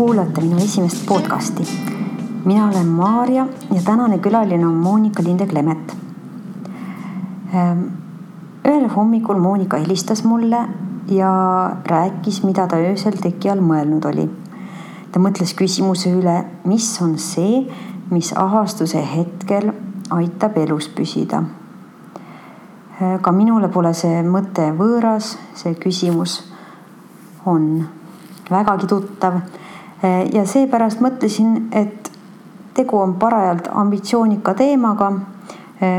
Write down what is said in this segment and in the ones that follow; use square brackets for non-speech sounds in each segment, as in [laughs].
Kuulate minu esimest podcasti. mina olen Maarja ja tänane külaline on Monika Linde-Klemet. Ehm, ühel hommikul Monika helistas mulle ja rääkis, mida ta öösel teki all mõelnud oli. ta mõtles küsimuse üle, mis on see, mis ahastuse hetkel aitab elus püsida. Ehm, ka minule pole see mõte võõras, see küsimus on vägagi tuttav. Ja seepärast mõtlesin, et tegu on parajalt ambitsioonika teemaga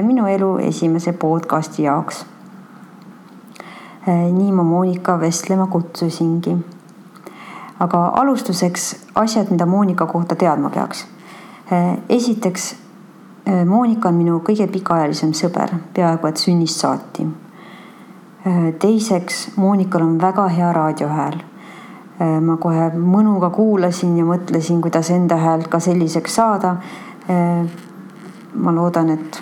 minu elu esimese podcasti jaoks. nii ma Monika vestlema kutsusingi. aga alustuseks asjad, mida Monika kohta teadma peaks. esiteks, Monika on minu kõige pikaajalisem sõber, peaaegu et sünnist saati. teiseks, Monikal on väga hea raadiohääl ma kohe mõnuga kuulasin ja mõtlesin, kuidas enda häält ka selliseks saada. Äh, ma loodan, et,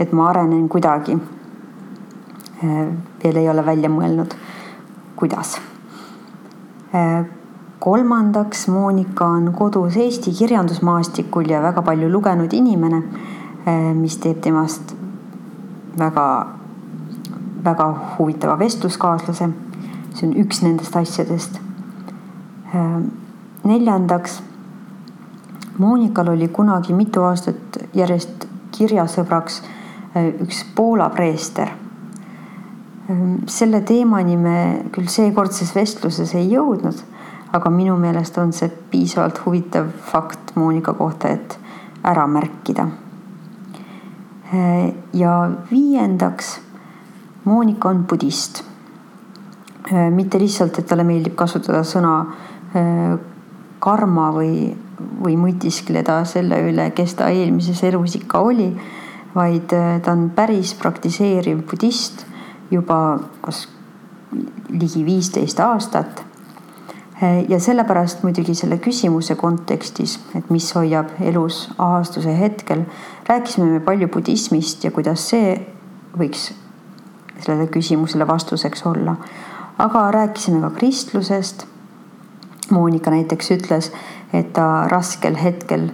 et ma arenen kuidagi. Äh, veel ei ole välja mõelnud, kuidas. kolmandaks, Monika on kodus Eesti kirjandusmaastikul ja väga palju lugenud inimene, mis teeb temast väga, väga huvitava vestluskaaslase. see on üks nendest asjadest Äh, neljandaks, Monikal oli kunagi mitu aastat järjest kirjasõbraks äh, üks Poola preester. Äh, selle teemani me küll seekordses vestluses ei jõudnud, aga minu meelest on see piisavalt huvitav fakt Monika kohta, et ära märkida. ja viiendaks, Monika on budist. mitte lihtsalt, et talle meeldib kasutada sõna Äh, karma või, või mõtiskleda selle üle, kes ta eelmises elus ikka oli, vaid äh, ta on päris praktiseeriv budist juba kas ligi viisteist aastat. Äh, ja sellepärast muidugi selle küsimuse kontekstis, et mis hoiab elus ahastuse hetkel, rääkisime me palju budismist ja kuidas see võiks sellele küsimusele vastuseks olla. aga rääkisime ka kristlusest Monika näiteks ütles, et ta raskel hetkel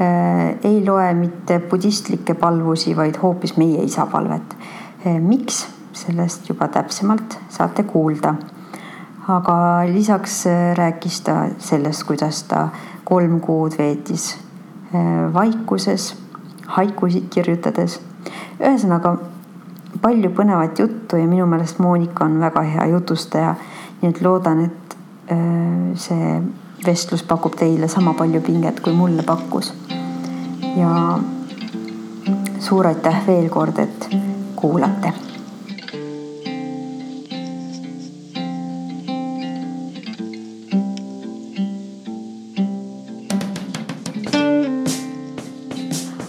äh, ei loe mitte budistlikke palvusi, vaid hoopis meie isa palvet. Äh, miks, sellest juba täpsemalt saate kuulda. aga lisaks äh, rääkis ta sellest, kuidas ta kolm kuud veetis vaikuses, haikusid kirjutades. ühesõnaga palju põnevat juttu ja minu meelest Monika on väga hea jutustaja. nii et loodan, et see vestlus pakub teile sama palju pinget, kui mulle pakkus. ja suur aitäh veel kord, et kuulate.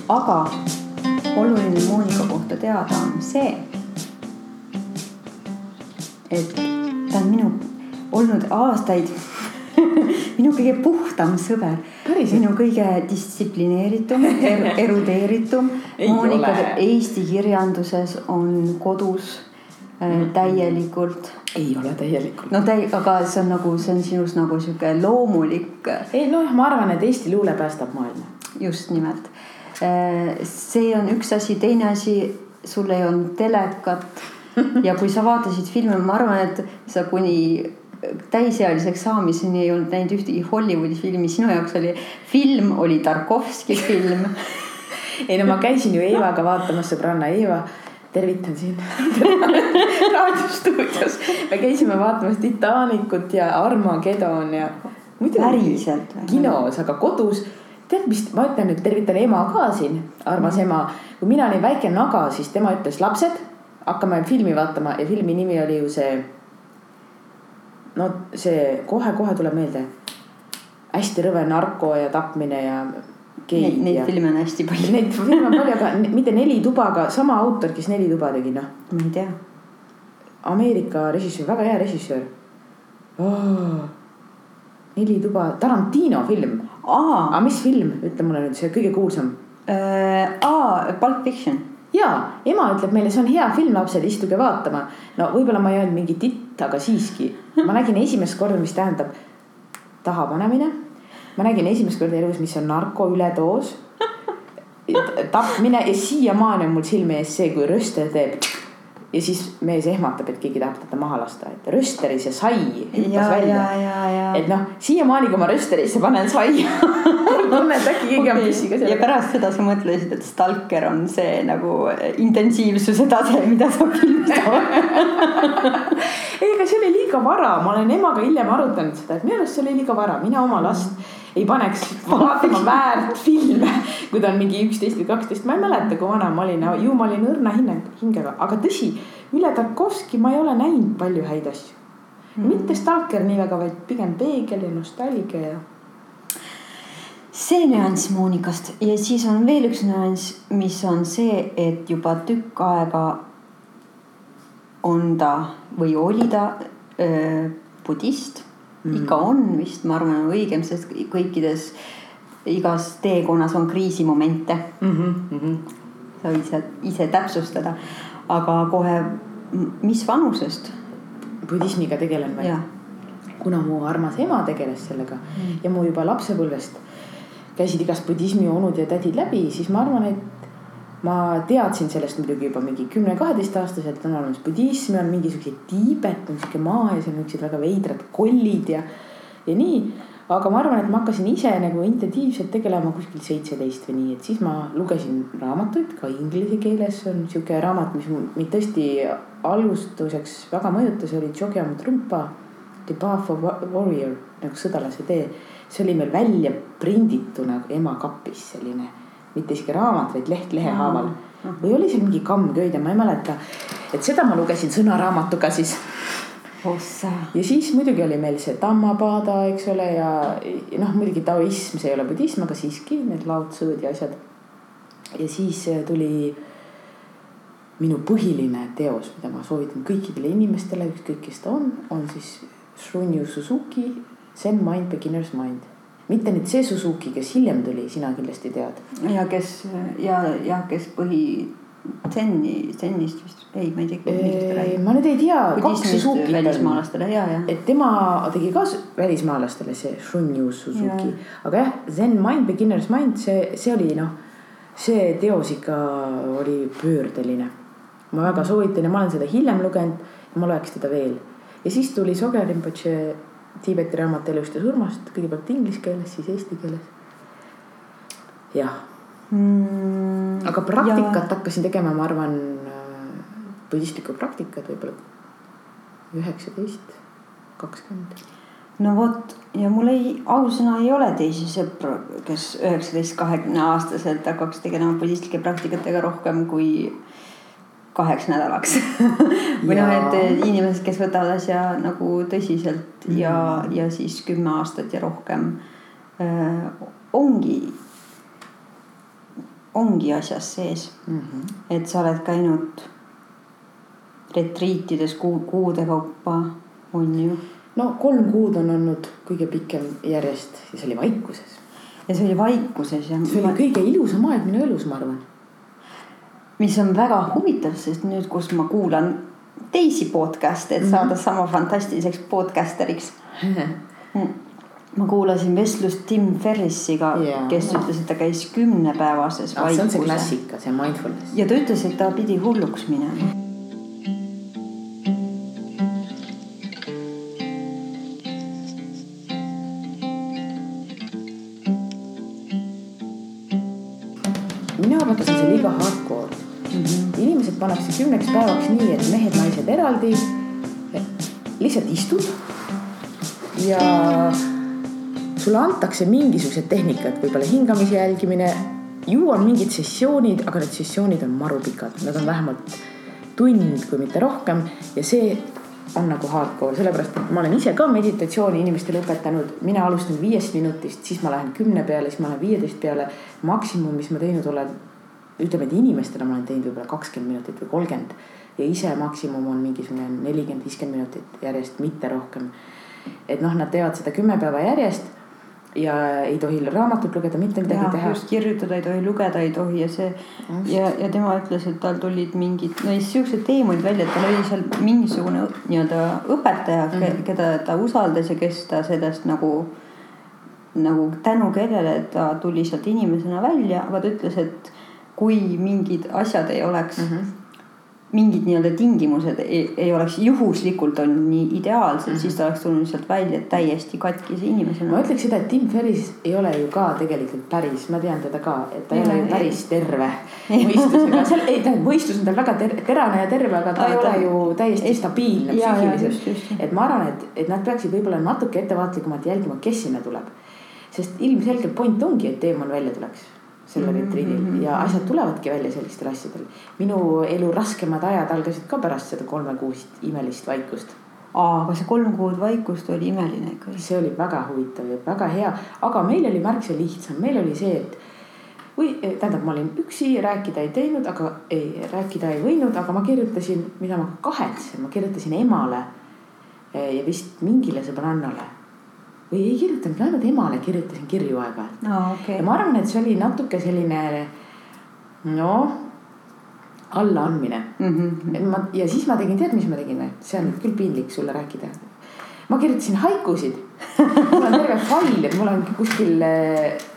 aga oluline Monika kohta teada on see, et ta on minu olnud aastaid [laughs] minu kõige puhtam sõber. minu kõige distsiplineeritum er,, [laughs] erudeeritum. Monika Eesti kirjanduses on kodus äh, täielikult. ei ole täielikult. no täi-, aga see on nagu, see on sinus nagu sihuke loomulik. ei noh, ma arvan, et Eesti luule päästab maailma. just nimelt. Äh, see on üks asi, teine asi, sul ei olnud telekat [laughs] ja kui sa vaatasid filme, ma arvan, et sa kuni täisealiseks saamiseni ei olnud näinud ühtegi Hollywoodi filmi, sinu jaoks oli film, oli Tarkovski film [laughs] ei no ma käisin ju Eevaga vaatamas, sõbranna Eeva, tervitan sind [laughs] raadiostuudios. me käisime vaatamas Titanicut ja Armageddon ja. päriselt või? kinos, aga kodus tead, mis ma ütlen nüüd, tervitan ema ka siin, armas ema. kui mina olin väike naga, siis tema ütles lapsed, hakkame filmi vaatama ja filmi nimi oli ju see no see kohe-kohe tuleb meelde. hästi rõve narko ja tapmine ja. Neid, neid ja... filme on hästi palju. Neid filme on palju, aga mitte Neli tuba, aga sama autor, kes Neli tuba tegi, noh. ma ei tea. Ameerika režissöör, väga hea režissöör oh.. neli tuba, Tarantino film. aga mis film, ütle mulle nüüd see kõige kuulsam äh,. aa, Pulp Fiction ja ema ütleb meile, see on hea film, lapsed, istuge vaatama. no võib-olla ma ei öelnud mingi titt, aga siiski ma nägin esimest korda, mis tähendab tahapanemine. ma nägin esimest korda elus, mis on narko üledoos tapmine ja siiamaani on mul silme ees see, kui rööster teeb ja siis mees ehmatab, et keegi tahab teda maha lasta, et röösteris ja sai hüppas välja. et noh, siiamaani, kui ma röösterisse panen sai [laughs] tunnen, et äkki keegi on pissiga seal. ja pärast seda sa mõtlesid, et stalker on see nagu intensiivsuse tase, mida saab filmida [laughs] ei, aga see oli liiga vara, ma olen emaga hiljem arutanud seda, et minu arust see oli liiga vara, mina oma last mm ei paneks vaatama [laughs] väärt filme, kui ta on mingi üksteist või kaksteist, ma ei mäleta, kui vana ma olin, ju ma olin õrna hingega, aga tõsi, üle Tarkovski ma ei ole näinud palju häid asju mm.. mitte Stalker nii väga, vaid pigem Peegel ja Nostalgia ja. see nüanss Monikast ja siis on veel üks nüanss, mis on see, et juba tükk aega on ta või oli ta öö, budist mm. Ikka on vist, ma arvan, õigem, sest kõikides, igas teekonnas on kriisimomente mm. -hmm, mm -hmm. sa võid ise, ise täpsustada, aga kohe, mis vanusest? budismiga tegelen või? kuna mu armas ema tegeles sellega mm. ja mu juba lapsepõlvest käisid igast budismi onud ja tädid läbi, siis ma arvan, et ma teadsin sellest muidugi juba mingi kümne-kaheteistaastaselt on olemas budismi, on mingisugused Tiibet on sihuke maa ja seal on niisugused väga veidrad kollid ja, ja nii. aga ma arvan, et ma hakkasin ise nagu intensiivselt tegelema kuskil seitseteist või nii, et siis ma lugesin raamatuid ka inglise keeles on sihuke raamat, mis mind tõesti alustuseks väga mõjutas, oli Chogyam Trungpa The Path of Warrior nagu sõdalase tee. see oli meil välja prindituna ema kapis selline mitte isegi raamat, vaid leht lehe haaval. või oli seal mingi kammköide, ma ei mäleta. et seda ma lugesin sõnaraamatuga siis. ossa. ja siis muidugi oli meil see Dhammapada, eks ole, ja noh, muidugi taoism, see ei ole budism, aga siiski need laotsõõd ja asjad. ja siis äh, tuli minu põhiline teos, mida ma soovitan kõikidele inimestele, ükskõik kes ta on, on siis Shunyu Suzuki Zen Mind Beginner's Mind mitte nüüd see Suzuki, kes hiljem tuli, sina kindlasti tead. ja kes ja, ja kes põhi Zenni, Zennist vist, ei, ma ei tea, millest ta räägib. ma nüüd ei tea, kaks Suzukit välismaalastele ja, ja. et tema tegi ka välismaalastele see Shunyu Suzuki, aga jah, Zen Mind, Beginner's Mind, see, see oli noh, see teos ikka oli pöördeline. ma väga soovitan ja ma olen seda hiljem lugenud ma loeks teda veel. ja siis tuli Soger Rinpoche Tiibeti raamat elust ja surmast, kõigepealt inglise keeles, siis eesti keeles. jah mm,. aga praktikat ja... hakkasin tegema, ma arvan, budistlikku praktikat võib-olla üheksateist, kakskümmend. no vot ja mul ei, ausõna ei ole teisi sõpru, kes üheksateist, kahekümne aastaselt hakkaks tegelema budistlike praktikatega rohkem kui kaheks nädalaks [laughs] või noh, et inimesed, kes võtavad asja nagu tõsiselt mm. ja, ja siis kümme aastat ja rohkem äh, ongi, ongi asjas sees mm. -hmm. et sa oled käinud retriitides kuu, kuude kaupa, on ju. no kolm kuud on olnud kõige pikem järjest ja see oli vaikuses. ja see oli vaikuses ja. see oli kõige ilusam aeg minu elus, ma arvan mis on väga huvitav, sest nüüd, kus ma kuulan teisi podcast'e, et mm -hmm. saada sama fantastiliseks podcast'eriks [laughs] mm.. ma kuulasin vestlust Tim Ferrisiga yeah., kes ütles, et ta käis kümnepäevases ah, vaikuses. see on see klassika, see mindfulness. ja ta ütles, et ta pidi hulluks minema mina pannakse kümneks päevaks nii, et mehed-naised eraldi. lihtsalt istud ja sulle antakse mingisugused tehnikad, võib-olla hingamise jälgimine. ju on mingid sessioonid, aga need sessioonid on marupikad, nad on vähemalt tund, kui mitte rohkem ja see on nagu hardcore, sellepärast et ma olen ise ka meditatsiooni inimestele õpetanud. mina alustan viiest minutist, siis ma lähen kümne peale, siis ma lähen viieteist peale. maksimum, mis ma teinud olen, ütleme, et inimestele ma olen teinud võib-olla kakskümmend minutit või kolmkümmend. ja ise maksimum on mingisugune nelikümmend, viiskümmend minutit järjest, mitte rohkem. et noh, nad teevad seda kümme päeva järjest ja ei tohi raamatut lugeda, mitte midagi ja, teha. just kirjutada ei tohi, lugeda ei tohi ja see just. ja, ja tema ütles, et tal tulid mingid no siuksed teemad välja, et tal oli seal mingisugune nii-öelda õpetaja mm, -hmm. keda ta usaldas ja kes ta sellest nagu, nagu tänu kellele ta tuli sealt inimesena välja, aga ta ütles, et kui mingid asjad ei oleks mm -hmm mingid nii-öelda tingimused ei, ei oleks juhuslikult on nii ideaalsed mm, -hmm. siis ta oleks tulnud sealt välja täiesti katkise inimesena. ma ütleks seda, et Tim Ferris ei ole ju ka tegelikult päris, ma tean teda ka, et ta ja, ei ole ju päris terve [laughs] mõistusega, seal ei tähendab, mõistus on tal väga ter terane ja terve, aga ta ei ole ju täiesti stabiilne psüühiliselt. et ma arvan, et, et nad peaksid võib-olla natuke ettevaatlikumalt jälgima, kes sinna tuleb. sest ilmselgelt point ongi, et teemal välja tuleks sellel mm -hmm. retriidil ja asjad tulevadki välja sellistel asjadel. minu elu raskemad ajad algasid ka pärast seda kolmekuust imelist vaikust. aga see kolm kuud vaikust oli imeline ikka. see oli väga huvitav ja väga hea, aga meil oli märksa lihtsam, meil oli see, et või tähendab, ma olin üksi, rääkida ei teinud, aga ei, rääkida ei võinud, aga ma kirjutasin, mida ma kahetsen, ma kirjutasin emale ja vist mingile sõbrannale või ei kirjutanud, ainult emale kirjutasin kirju aeg-ajalt no,. Okay. ja ma arvan, et see oli natuke selline noh, allaandmine mm. -hmm. et ma ja siis ma tegin, tead, mis ma tegin või? see on küll piinlik sulle rääkida. ma kirjutasin haikusid mul on terve fail, et mul on kuskil,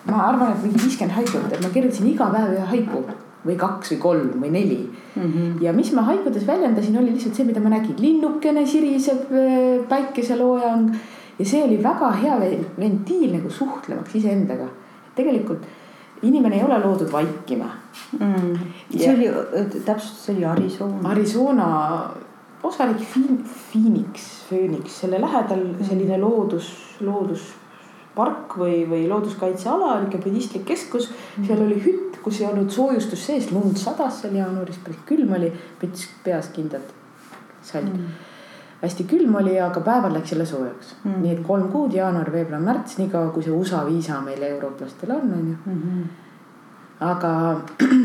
ma arvan, et mingi viiskümmend haikut, et ma kirjutasin iga päev ühe haiku või kaks või kolm või neli mm. -hmm. ja mis ma haikudes väljendasin, oli lihtsalt see, mida ma nägin, linnukene siriseb, päikeseloojang ja see oli väga hea ventiil nagu suhtlemaks iseendaga. tegelikult inimene ei ole loodud vaikima. Mm.. see ja, oli täpselt, see oli Arizona. Arizona osariik Phoenix, Phoenix, selle lähedal mm. selline loodus, looduspark või, või looduskaitseala, niisugune budistlik keskus. Mm.. seal oli hütt, kus ei olnud soojustust sees, lund sadas seal jaanuaris, päris külm oli, müts peas, kindad, salt mm hästi külm oli, aga päeval läks jälle soojaks mm. -hmm. nii et kolm kuud, jaanuar, veebruar, märts, niikaua kui see USA viisa meil eurooplastel on, onju. Mhm. aga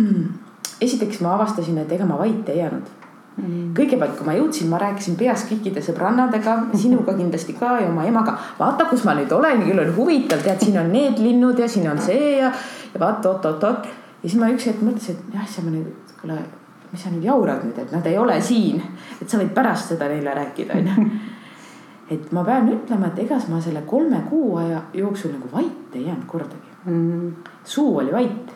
[clears throat] esiteks ma avastasin, et ega ma vait ei jäänud mm. kõigepealt, kui ma jõudsin, ma rääkisin peas kõikide sõbrannadega, sinuga kindlasti ka ja oma emaga. vaata, kus ma nüüd olen, küll on huvitav, tead, siin on need linnud ja siin on see ja, ja vaata oot-oot-oot. ja siis ma üks hetk mõtlesin, et jah, sa ma nüüd, kuule mis sa nüüd jaurad nüüd, et nad ei ole siin, et sa võid pärast seda neile rääkida, onju. [laughs] et ma pean ütlema, et ega ma selle kolme kuu aja jooksul nagu vait ei jäänud kordagi mm. -hmm. suu oli vait.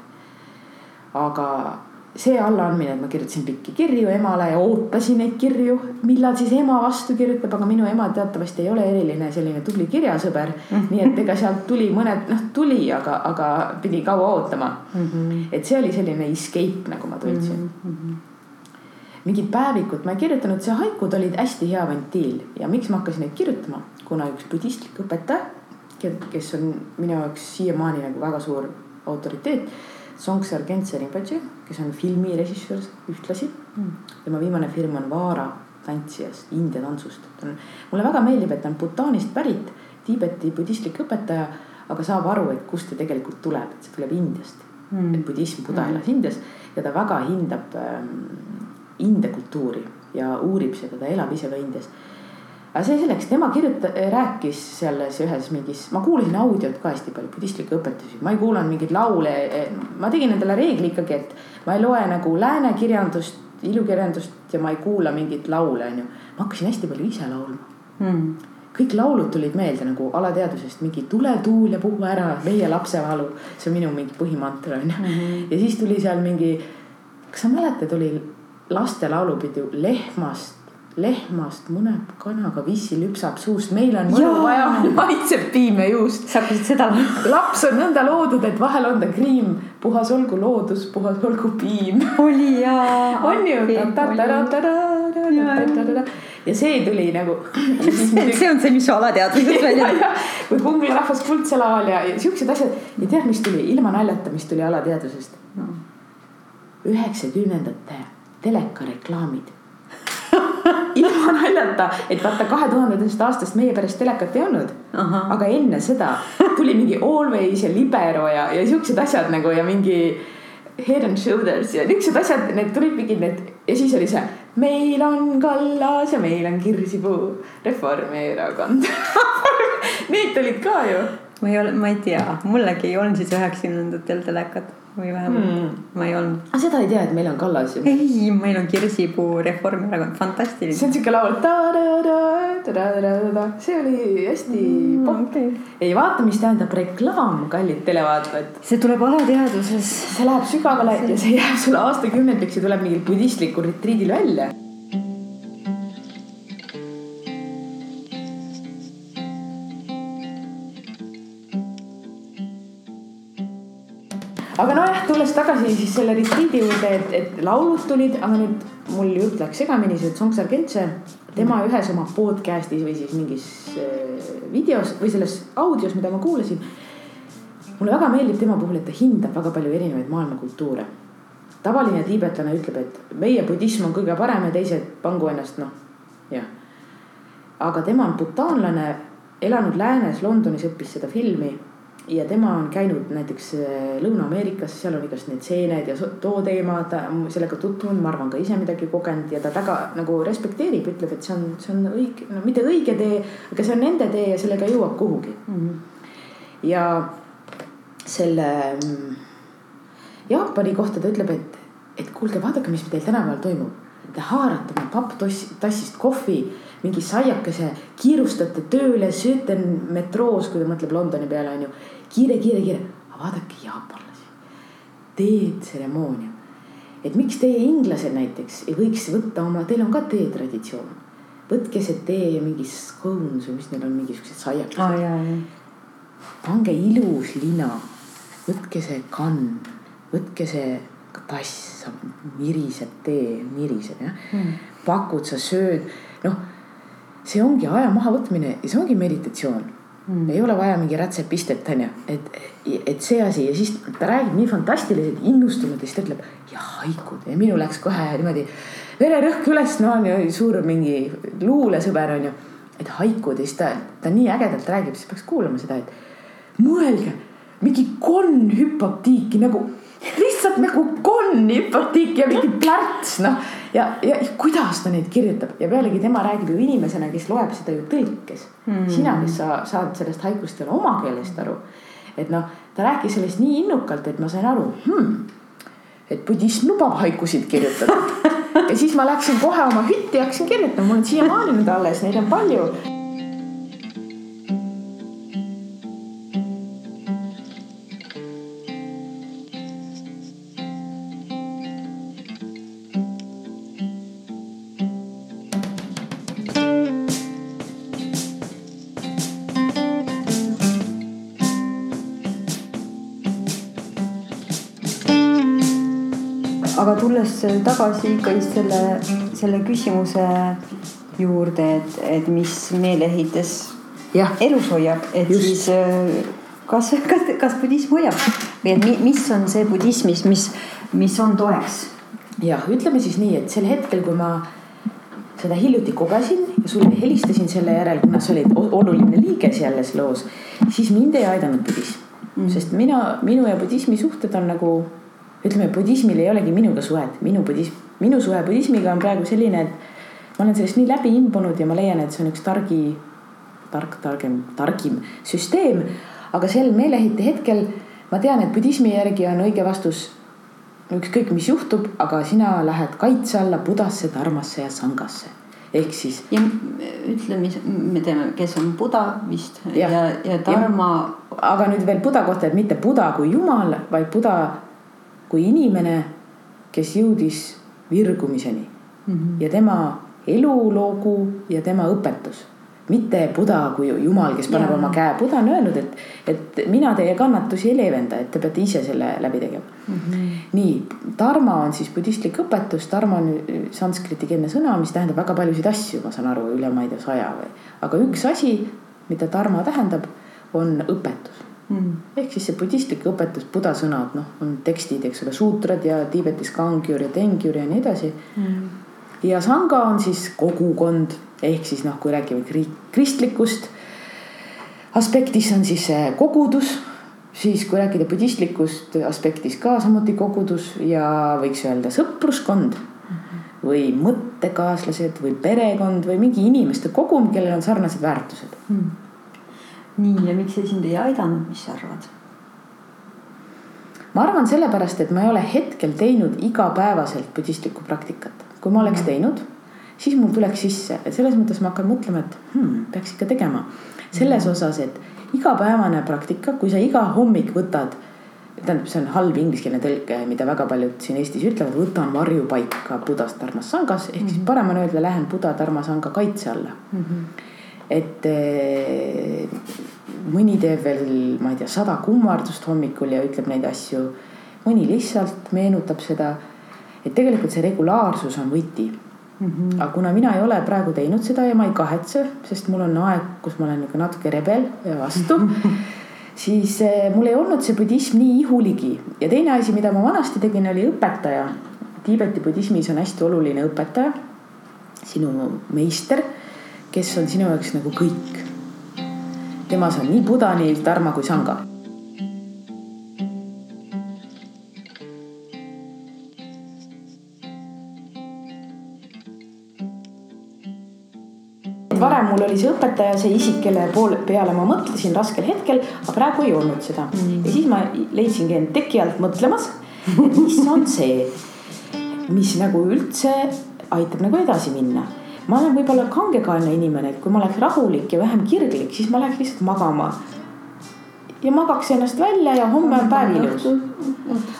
aga see allaandmine, et ma kirjutasin pikki kirju emale ja ootasin neid kirju, millal siis ema vastu kirjutab, aga minu ema teatavasti ei ole eriline selline tubli kirjasõber mm. -hmm. nii et ega sealt tuli mõned, noh tuli, aga, aga pidi kaua ootama mm. -hmm. et see oli selline escape, nagu ma tundsin mm. -hmm mingit päevikut ma ei kirjutanud, see haikud olid hästi hea ventiil ja miks ma hakkasin neid kirjutama, kuna üks budistlik õpetaja, kes on minu jaoks siiamaani nagu väga suur autoriteet. Songsar Kentse Rinpoche, kes on filmirežissöör ühtlasi mm.. tema viimane film on Vaara tantsijast, India tantsust. mulle väga meeldib, et ta on Bhutanist pärit, Tiibeti budistlik õpetaja, aga saab aru, et kust ta tegelikult tuleb, et see tuleb Indiast mm.. et budism, buda elas mm. Indias ja ta väga hindab ähm, India kultuuri ja uurib seda, ta elab ise ka Indias. Aga see selleks, tema kirjuta-, rääkis selles ühes mingis, ma kuulasin audiot ka hästi palju, budistlikke õpetusi, ma ei kuulanud mingeid laule. ma tegin endale reegli ikkagi, et ma ei loe nagu lääne kirjandust, ilukirjandust ja ma ei kuula mingeid laule, onju. ma hakkasin hästi palju ise laulma hmm kõik laulud tulid meelde nagu alateadvusest mingi tule tuul ja puhu ära meie lapsevalu. see on minu mingi põhimantra onju mm. -hmm. ja siis tuli seal mingi, kas sa mäletad, oli laste laulupidu lehmast, lehmast muneb kanaga vissi lüpsab suust, meil on mõnu vaja, maitseb piime juust. sa hakkasid seda laps on nõnda loodud, et vahel on ta kriim, puhas olgu loodus, puhas olgu piim. oli jaa. on ju. ja see tuli nagu. [laughs] see on see, mis su alateadvusest välja. [laughs] kui Kungla rahvas kuldselal ja, ja siuksed asjad ja tead, mis tuli ilma naljata, mis tuli alateadvusest üheksakümnendate telekareklaamid ilma [laughs] naljata, et vaata kahe tuhandendast aastast meie pärast telekat ei olnud. aga enne seda tuli mingi Always ja Libero ja, ja siuksed asjad nagu ja mingi Head and Shoulders ja niuksed asjad, need tulid mingid need ja siis oli see. meil on Kallas ja meil on Kirsipuu, Reformierakond [laughs] Need tulid ka ju. ma ei ole, ma ei tea, mullegi ei olnud siis üheksakümnendatel telekat või vähemalt hmm. ma ei olnud. aga seda ei tea, et meil on Kallas ju. ei, meil on Kirsipuu Reformierakond, fantastiline. see on siuke laul. see oli hästi mm, popp okay.. ei vaata, mis tähendab reklaam, kallid televaatajad. see tuleb alateadvuses. see läheb sügavale see... ja see jääb sulle aastakümneteks ja tuleb mingil budistlikul retriidil välja aga nojah, tulles tagasi siis selle retriidi juurde, et, et laulud tulid, aga nüüd mul jutt läks segamini, see Tsonksar Kentse, tema ühes oma podcast'is või siis mingis äh, videos või selles audios, mida ma kuulasin. mulle väga meeldib tema puhul, et ta hindab väga palju erinevaid maailmakultuure. tavaline tiibetlane ütleb, et meie budism on kõige parem ja teised pangu ennast noh, jah. aga tema on butaanlane, elanud läänes, Londonis õppis seda filmi ja tema on käinud näiteks äh, Lõuna-Ameerikas, seal on igast need seened ja too teema, ta sellega tutvunud, ma arvan ka ise midagi kogenud ja ta väga nagu respekteerib, ütleb, et see on, see on õige, no mitte õige tee, aga see on nende tee ja sellega jõuab kuhugi mm. -hmm. ja selle mm, Jaapani kohta ta ütleb, et, et kuulge, vaadake, mis teil tänapäeval toimub. Te haarate oma papptassist kohvi mingi saiakese, kiirustate tööle, sööte metroos, kui ta mõtleb Londoni peale, onju. kiire, kiire, kiire, aga vaadake jaapanlasi, teetseremoonia. et miks teie, inglased näiteks ei võiks võtta oma, teil on ka teetraditsioon. võtke see tee ja mingi scones või mis neil on, mingisugused saiakesed ah,. pange ilus lina, võtke see kann, võtke see tass, miriseb tee, miriseb jah mm.. pakud, sa sööd, noh see ongi aja mahavõtmine ja see ongi meditatsioon. Mm.. ei ole vaja mingi rätsepistet, onju, et, et see asi ja siis ta räägib nii fantastiliselt innustunud ja siis ta ütleb ja haikud. Ja minul läks kohe niimoodi vererõhk üles, no on ju suur mingi luulesõber onju. et haikud ja siis ta, ta nii ägedalt räägib, siis peaks kuulama seda, et mõelge, mingi konn hüppab tiiki nagu lihtsalt nagu konn hüppab tiiki ja mingi plärts noh ja, ja kuidas ta neid kirjutab? Ja pealegi tema räägib ju inimesena, kes loeb seda ju tõlkes. Mm.. sina, kes sa saad sellest haigust jälle oma keelest aru. et noh, ta rääkis sellest nii innukalt, et ma sain aru hmm,, et budism lubab haikusid kirjutada. [laughs] Ja siis ma läksin kohe oma hütti ja hakkasin kirjutama, mul on siiamaani nüüd alles, neid on palju tulles tagasi ikkagi selle, selle küsimuse juurde, et, et mis meeleehites elus hoiab, et Just. siis äh, kas, kas, kas budism hoiab? Või et mis on see budismis, mis, mis on toeks? jah, ütleme siis nii, et sel hetkel, kui ma seda hiljuti kogesin ja sulle helistasin selle järel, kuna sa olid oluline liige selles loos, siis mind ei aidanud budism. Mm.. sest mina, minu ja budismi suhted on nagu ütleme, budismil ei olegi minuga suhet, minu budism, minu suhe budismiga on praegu selline, et ma olen sellest nii läbi imbunud ja ma leian, et see on üks targi, tark, targem, targim süsteem. aga sel meelehite hetkel ma tean, et budismi järgi on õige vastus ükskõik, mis juhtub, aga sina lähed kaitse alla Budasse, Dharmasse ja Sangasse ehk siis. ja ütle, mis me teame, kes on Buda vist ja, ja, ja Dharma. aga nüüd veel Buda kohta, et mitte Buda kui jumal, vaid Buda kui inimene, kes jõudis virgumiseni mm -hmm. ja tema elulugu ja tema õpetus mitte Buda kui jumal, kes paneb ja. oma käe, Buda on öelnud, et, et mina teie kannatusi ei leevenda, et te peate ise selle läbi tegema mm. -hmm. nii, dharma on siis budistlik õpetus, dharma on sanskriti-keelne sõna, mis tähendab väga paljusid asju, ma saan aru, üle ma ei tea saja või. aga üks asi, mida dharma tähendab, on õpetus mm.. ehk siis see budistlik õpetus, buda sõnad, noh, on tekstid, eks ole, suutrad ja Tiibetis kangyur ja tengyur ja nii edasi. Mm.. ja sanga on siis kogukond ehk siis noh, kui räägime kristlikust aspektist on siis kogudus, siis kui rääkida budistlikust aspektist ka samuti kogudus ja võiks öelda sõpruskond või mõttekaaslased või perekond või mingi inimeste kogum, kellel on sarnased väärtused. Mm.. Nii ja miks see sind ei aidanud, mis sa arvad? ma arvan sellepärast, et ma ei ole hetkel teinud igapäevaselt budistlikku praktikat. kui ma oleks teinud, siis mul tuleks sisse, et selles mõttes ma hakkan mõtlema, et hmm, peaks ikka tegema. selles osas, et igapäevane praktika, kui sa iga hommik võtad tähendab, see on halb ingliskeelne tõlke, mida väga paljud siin Eestis ütlevad, võtan varjupaika Budast Dharmas sangas ehk mm -hmm. siis mhm. parem on öelda, lähen Buda Dharma sanga kaitse alla mm. -hmm. Et eh, mõni teeb veel, ma ei tea, sada kummardust hommikul ja ütleb neid asju. mõni lihtsalt meenutab seda. et tegelikult see regulaarsus on võti mm. -hmm. aga kuna mina ei ole praegu teinud seda ja ma ei kahetse, sest mul on aeg, kus ma olen nagu natuke rebel ja vastu [laughs] siis eh, mul ei olnud see budism nii ihuligi ja teine asi, mida ma vanasti tegin, oli õpetaja. Tiibeti budismis on hästi oluline õpetaja, sinu meister, kes on sinu jaoks nagu kõik. temas on nii Buda, nii Dharma kui Sangha varem mul oli see õpetaja, see isik, kelle poole peale ma mõtlesin raskel hetkel, aga praegu ei olnud seda mm.. ja siis ma leidsingi end teki alt mõtlemas, mis on see, mis nagu üldse aitab nagu edasi minna. Ma olen võib-olla kangekaelne inimene, et kui ma oleks rahulik ja vähem kirglik, siis ma läheks lihtsalt magama. ja magaks ennast välja ja homme on päev ilus.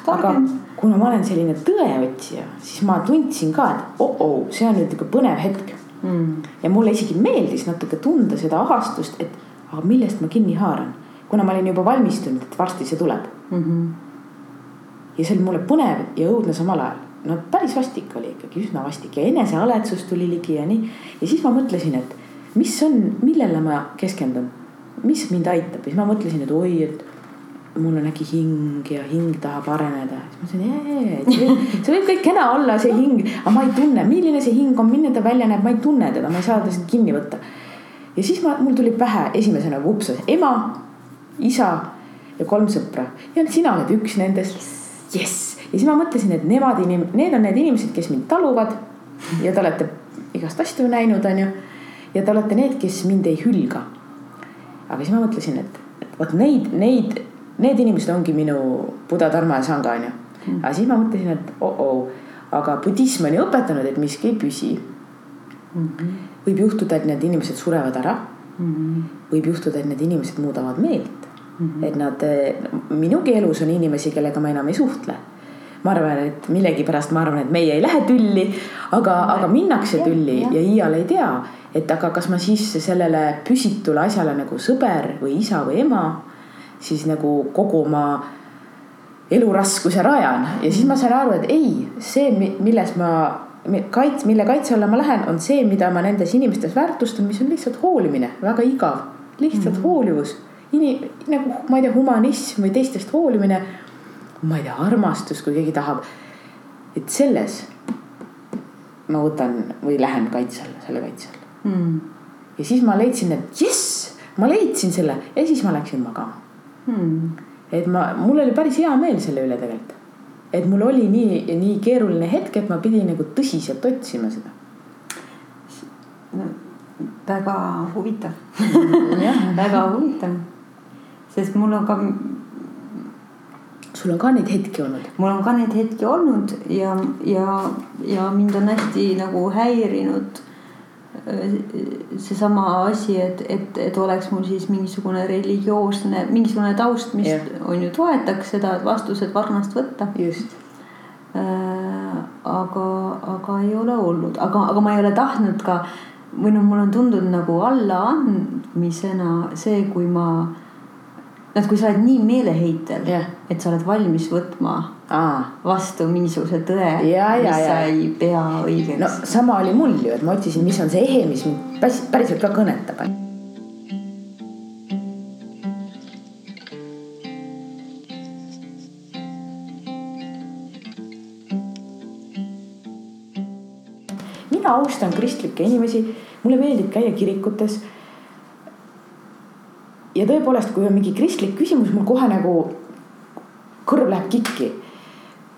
aga kuna ma olen selline tõeotsija, siis ma tundsin ka, et oh-oh, see on nüüd ikka põnev hetk mm.. ja mulle isegi meeldis natuke tunda seda ahastust, et aga millest ma kinni haaran, kuna ma olin juba valmistunud, et varsti see tuleb mm. -hmm. ja see oli mulle põnev ja õudne samal ajal. No päris vastik oli ikkagi, üsna vastik ja enesealetsus tuli ligi ja nii. ja siis ma mõtlesin, et mis on, millele ma keskendun, mis mind aitab ja siis ma mõtlesin, et oi, et mul on äkki hing ja hing tahab areneda. siis ma ütlesin, et see, võib kõik kena olla, see hing, aga ma ei tunne, milline see hing on, milline ta välja näeb, ma ei tunne teda, ma ei saa teda kinni võtta. ja siis ma, mul tuli pähe esimesena vupsas ema, isa ja kolm sõpra ja sina oled üks nendest. jess, ja siis ma mõtlesin, et nemad inim-, need on need inimesed, kes mind taluvad ja te olete igast asju näinud, onju. ja te olete need, kes mind ei hülga. aga siis ma mõtlesin, et, et vot neid, neid need inimesed ongi minu Buda, Dharma ja Sangha onju mm.. aga siis ma mõtlesin, et oh-oh, aga budism on ju õpetanud, et miski ei püsi mm. -hmm. võib juhtuda, et need inimesed surevad ära mm. -hmm. võib juhtuda, et need inimesed muudavad meelt mm. -hmm. et nad, minugi elus on inimesi, kellega ma enam ei suhtle ma arvan, et millegipärast ma arvan, et meie ei lähe tülli, aga, aga minnakse tülli ja, ja iial ei tea, et aga kas ma siis sellele püsitule asjale nagu sõber või isa või ema siis nagu kogu oma eluraskuse rajan ja siis ma sain aru, et ei, see, milles ma kaits-, mille kaitse alla ma lähen, on see, mida ma nendes inimestes väärtustan, mis on lihtsalt hoolimine, väga igav, lihtsalt mm -hmm. hoolivus. Ini-, nagu ma ei tea, humanism või teistest hoolimine. Ma ei tea, armastus, kui keegi tahab. et selles ma võtan või lähen kaitse alla, selle kaitse alla mm. ja siis ma leidsin, et jess, ma leidsin selle ja siis ma läksin magama hmm.. et ma, mul oli päris hea meel selle üle tegelikult. et mul oli nii, nii keeruline hetk, et ma pidin nagu tõsiselt otsima seda väga huvitav [laughs] väga huvitav, sest mul on ka. Sul on ka neid hetki olnud? mul on ka neid hetki olnud ja, ja, ja mind on hästi nagu häirinud seesama asi, et, et, et oleks mul siis mingisugune religioosne, mingisugune taust, mis yeah. on ju toetaks seda, et vastused varnast võtta. just äh,. aga, aga ei ole olnud, aga, aga ma ei ole tahtnud ka või noh, mul on tundunud nagu allaandmisena see, kui ma noh, kui sa oled nii meeleheitel yeah., et sa oled valmis võtma Aa. vastu mingisuguse tõe, mis sa ei pea õigeks. no sama oli mul ju, et ma otsisin, mis on see ehe, mis mind päris, päriselt ka kõnetab. mina austan kristlikke inimesi, mulle meeldib käia kirikutes. Ja tõepoolest, kui on mingi kristlik küsimus, mul kohe nagu kõrv läheb kikki.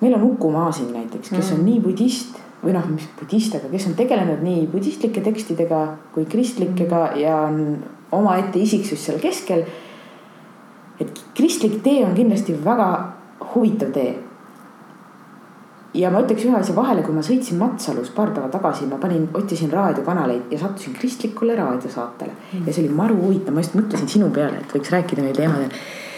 meil on Uku Maasin näiteks, kes on mm. nii budist või noh, mis budist, aga kes on tegelenud nii budistlike tekstidega kui kristlikega mm. ja on omaette isiksus seal keskel. et kristlik tee on kindlasti väga huvitav tee. Ja ma ütleks ühe asja vahele, kui ma sõitsin Matsalus paar päeva tagasi, ma panin, otsisin raadiokanaleid ja sattusin kristlikule raadiosaatele mm. ja see oli maru huvitav, ma just mõtlesin sinu peale, et võiks rääkida neil teemadel.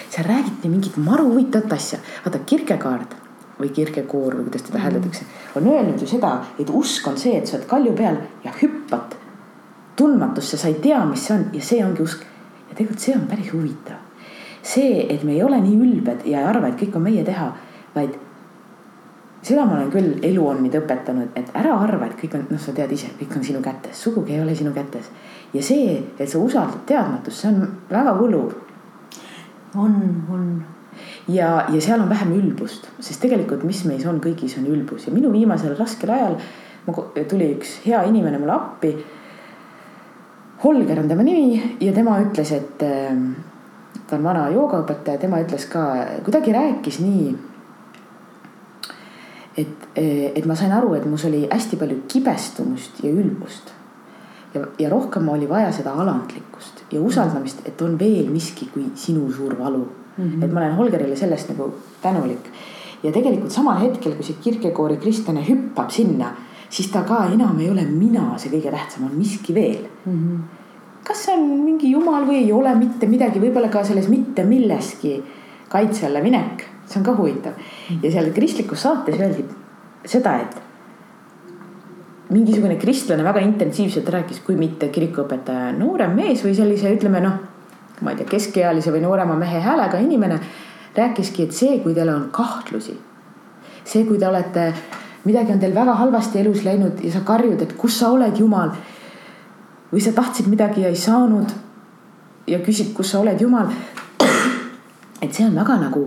seal räägiti mingit maru huvitavat asja, vaata Kierkegaard või kirgekoor või kuidas teda mm. hääldatakse, on öelnud ju seda, et usk on see, et sa oled kalju peal ja hüppad tundmatusse, sa ei tea, mis see on ja see ongi usk. ja tegelikult see on päris huvitav. see, et me ei ole nii ülbed ja ei arva, et kõik on meie teha, vaid seda ma olen küll elu on mind õpetanud, et ära arva, et kõik on, noh, sa tead ise, kõik on sinu kätes, sugugi ei ole sinu kätes. ja see, et sa usaldad teadmatust, see on väga võluv. on, on ja, ja seal on vähem ülbust, sest tegelikult, mis meis on kõigis, on ülbus ja minu viimasel raskel ajal tuli üks hea inimene mulle appi. Holger on tema nimi ja tema ütles, et ähm, ta on vana joogaõpetaja, tema ütles ka, kuidagi rääkis nii. Et, et ma sain aru, et mus oli hästi palju kibestumust ja ülbust. ja, ja rohkem oli vaja seda alandlikkust ja usaldamist, et on veel miski kui sinu suur valu mm. -hmm. et ma olen Holgerile sellest nagu tänulik. ja tegelikult samal hetkel, kui see kirgekoori kristlane hüppab sinna, siis ta ka enam ei ole mina see kõige tähtsam, on miski veel mm. -hmm. kas see on mingi jumal või ei ole mitte midagi, võib-olla ka selles mitte milleski kaitse alla minek, see on ka huvitav. ja seal kristlikus saates öeldi seda, et mingisugune kristlane väga intensiivselt rääkis, kui mitte kirikuõpetaja noorem mees või sellise, ütleme noh ma ei tea, keskealise või noorema mehe häälega inimene rääkiski, et see, kui teil on kahtlusi, see, kui te olete, midagi on teil väga halvasti elus läinud ja sa karjud, et kus sa oled, Jumal. või sa tahtsid midagi ja ei saanud ja küsid, kus sa oled, Jumal. et see on väga nagu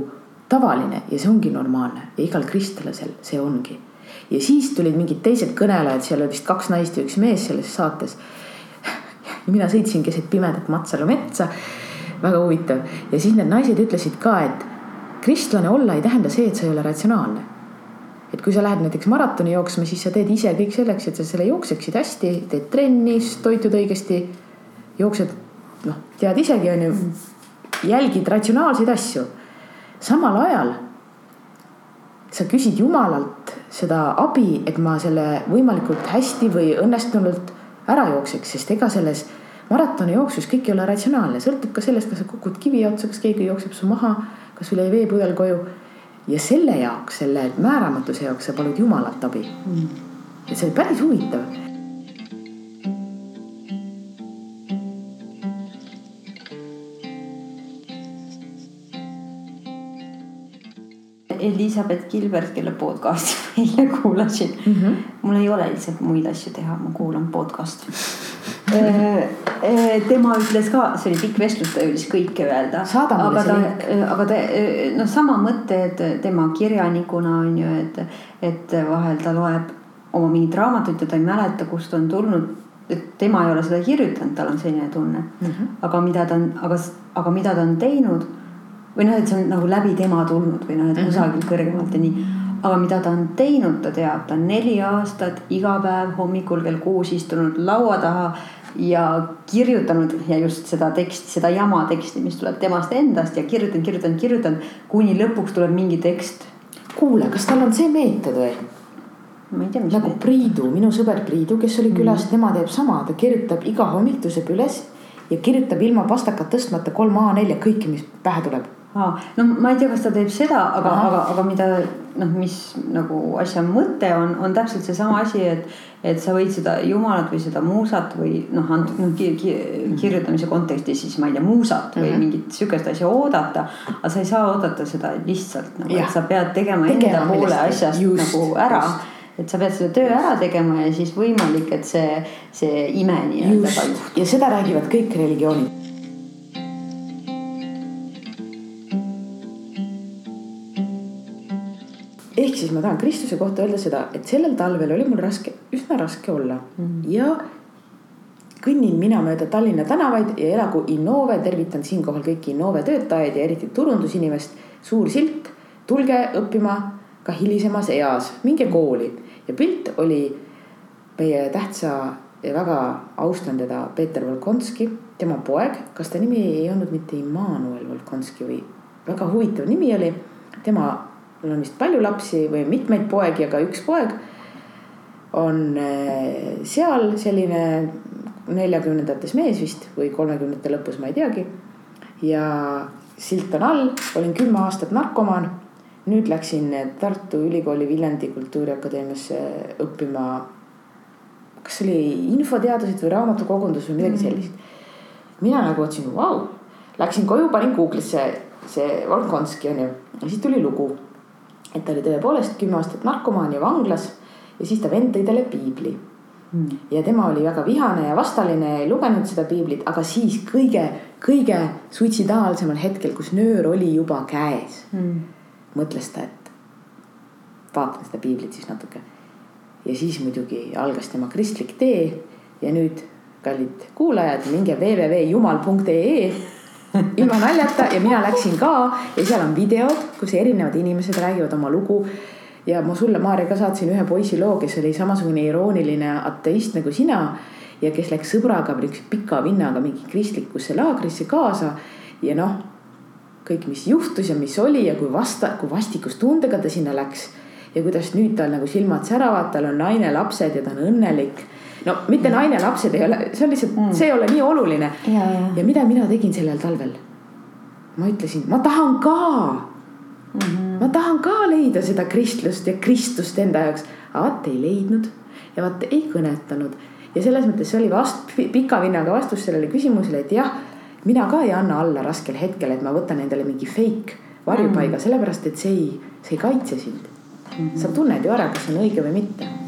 tavaline ja see ongi normaalne ja igal kristlasel see ongi. ja siis tulid mingid teised kõnelejad, seal oli vist kaks naist ja üks mees selles saates mina sõitsin keset pimedat Matsalu metsa. väga huvitav ja siis need naised ütlesid ka, et kristlane olla ei tähenda see, et sa ei ole ratsionaalne. et kui sa lähed näiteks maratoni jooksma, siis sa teed ise kõik selleks, et sa selle jookseksid hästi, teed trenni, toitud õigesti, jooksed, noh, tead isegi onju, jälgid ratsionaalseid asju. Samal ajal sa küsid Jumalalt seda abi, et ma selle võimalikult hästi või õnnestunult ära jookseks, sest ega selles maratoni jooksus kõik ei ole ratsionaalne, sõltub ka sellest, kas sa kukud kivi otsa, kas keegi jookseb su maha, kas sul jäi veepudel koju. ja selle jaoks, selle määramatuse jaoks sa palud Jumalat abi. Mm.. ja see oli päris huvitav Elizabeth Gilbert, kelle podcast'i ma eile kuulasin mm. -hmm. mul ei ole lihtsalt muid asju teha, ma kuulan podcast'i [laughs] äh, äh, tema ütles ka, see oli pikk vestlus, ta jõudis kõike öelda. aga ta, äh, aga ta noh, sama mõte, et tema kirjanikuna on ju, et, et vahel ta loeb oma mingit raamatut ja ta ei mäleta, kust on tulnud. et tema ei ole seda kirjutanud, tal on selline tunne mm. -hmm. aga mida ta on, aga, aga mida ta on teinud või noh, et see on nagu läbi tema tulnud või noh, et mhm. kusagilt kõrgemalt ja nii. aga mida ta on teinud, ta teab, ta on neli aastat iga päev hommikul kell kuus istunud laua taha ja kirjutanud ja just seda teksti, seda jama teksti, mis tuleb temast endast ja kirjutanud, kirjutanud, kirjutanud, kuni lõpuks tuleb mingi tekst. kuule, kas tal on see meetod või? ma ei tea, mis. nagu Priidu, minu sõber Priidu, kes oli külas mm., tema teeb sama, ta kirjutab iga hommik tõuseb üles ja kirjutab ilma pastakat tõstmata kolm A4 kõike, mis pähe tuleb aa, no ma ei tea, kas ta teeb seda, aga, aga, aga mida noh, mis nagu asja mõte on, on täpselt seesama asi, et, et sa võid seda jumalat või seda muusat või noh, antud noh ki, ki, kirjutamise kontekstis siis ma ei tea, muusat või mm -hmm. mingit sihukest asja oodata. aga sa ei saa oodata seda lihtsalt nagu, et sa pead tegema, tegema enda poole asjast just, nagu ära just et sa pead selle töö ära tegema ja siis võimalik, et see, see ime nii-öelda toimub. ja seda räägivad kõik religioonid ehk siis ma tahan Kristuse kohta öelda seda, et sellel talvel oli mul raske, üsna raske olla. Mm. Ja kõnnin mina mööda Tallinna tänavaid ja elagu Innove, tervitan siinkohal kõiki Innove töötajaid ja eriti turundusinimest. suur silt, tulge õppima ka hilisemas eas, minge kooli. Ja pilt oli meie tähtsa ja väga austan teda Peeter Volkonski, tema poeg, kas ta nimi ei olnud mitte Immanuel Volkonski või? Väga huvitav nimi oli. tema mul on vist palju lapsi või mitmeid poegi, aga üks poeg on eh, seal selline neljakümnendates mees vist või kolmekümnendate lõpus, ma ei teagi. ja silt on all, olin kümme aastat narkomaan. nüüd läksin Tartu Ülikooli Viljandi Kultuuriakadeemiasse õppima. kas oli infoteadused või raamatukogundus või midagi mm. sellist. mina nagu otsin, vau, läksin koju, panin Google'isse see Volkonski on ju ja siis tuli lugu et ta oli tõepoolest kümme aastat narkomaan ja vanglas ja siis ta vend tõi talle piibli mm.. ja tema oli väga vihane ja vastaline ja ei lugenud seda piiblit, aga siis kõige, kõige suitsidaalsemal hetkel, kus nöör oli juba käes mm., mõtles ta, et vaatan seda piiblit siis natuke. ja siis muidugi algas tema kristlik tee ja nüüd, kallid kuulajad, minge www.jumal.ee ilma naljata ja mina läksin ka ja seal on videod, kus erinevad inimesed räägivad oma lugu. ja ma sulle, Maarja, ka saatsin ühe poisi loo, kes oli samasugune irooniline ateist nagu sina. ja kes läks sõbraga või niisuguse pika vinnaga mingi kristlikusse laagrisse kaasa ja noh, kõik, mis juhtus ja mis oli ja kui vasta, kui vastikustundega ta sinna läks. ja kuidas nüüd tal nagu silmad säravad, tal on naine, lapsed ja ta on õnnelik no mitte naine, lapsed ei ole, see on lihtsalt mm., see ei ole nii oluline. Ja, ja. mida mina tegin sellel talvel? ma ütlesin, ma tahan ka mm. -hmm. ma tahan ka leida seda kristlust ja Kristust enda jaoks, aga vaat ei leidnud ja vaat ei kõnetanud. ja selles mõttes see oli vast-, pika vinnaga vastus sellele küsimusele, et jah, mina ka ei anna alla raskel hetkel, et ma võtan endale mingi fake varjupaiga mm, -hmm. sellepärast et see ei, see ei kaitse sind mm. -hmm. sa tunned ju ära, kas on õige või mitte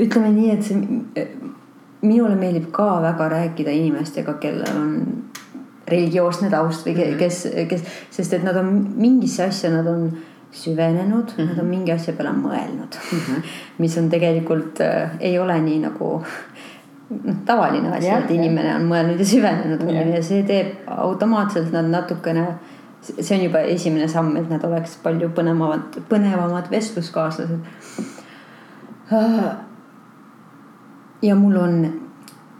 ütleme nii, et see, minule meeldib ka väga rääkida inimestega, kellel on religioosne taust või mhm. kes, kes, sest et nad on mingisse asja, nad on süvenenud mm, -hmm. nad on mhm. mingi asja peale mõelnud mm. -hmm. [laughs] mis on tegelikult äh,, ei ole nii nagu noh, tavaline asi, et inimene on mõelnud ja süvenenud ja. ja see teeb automaatselt nad natukene. see on juba esimene samm, et nad oleks palju põnevamad, põnevamad vestluskaaslased ja mul on,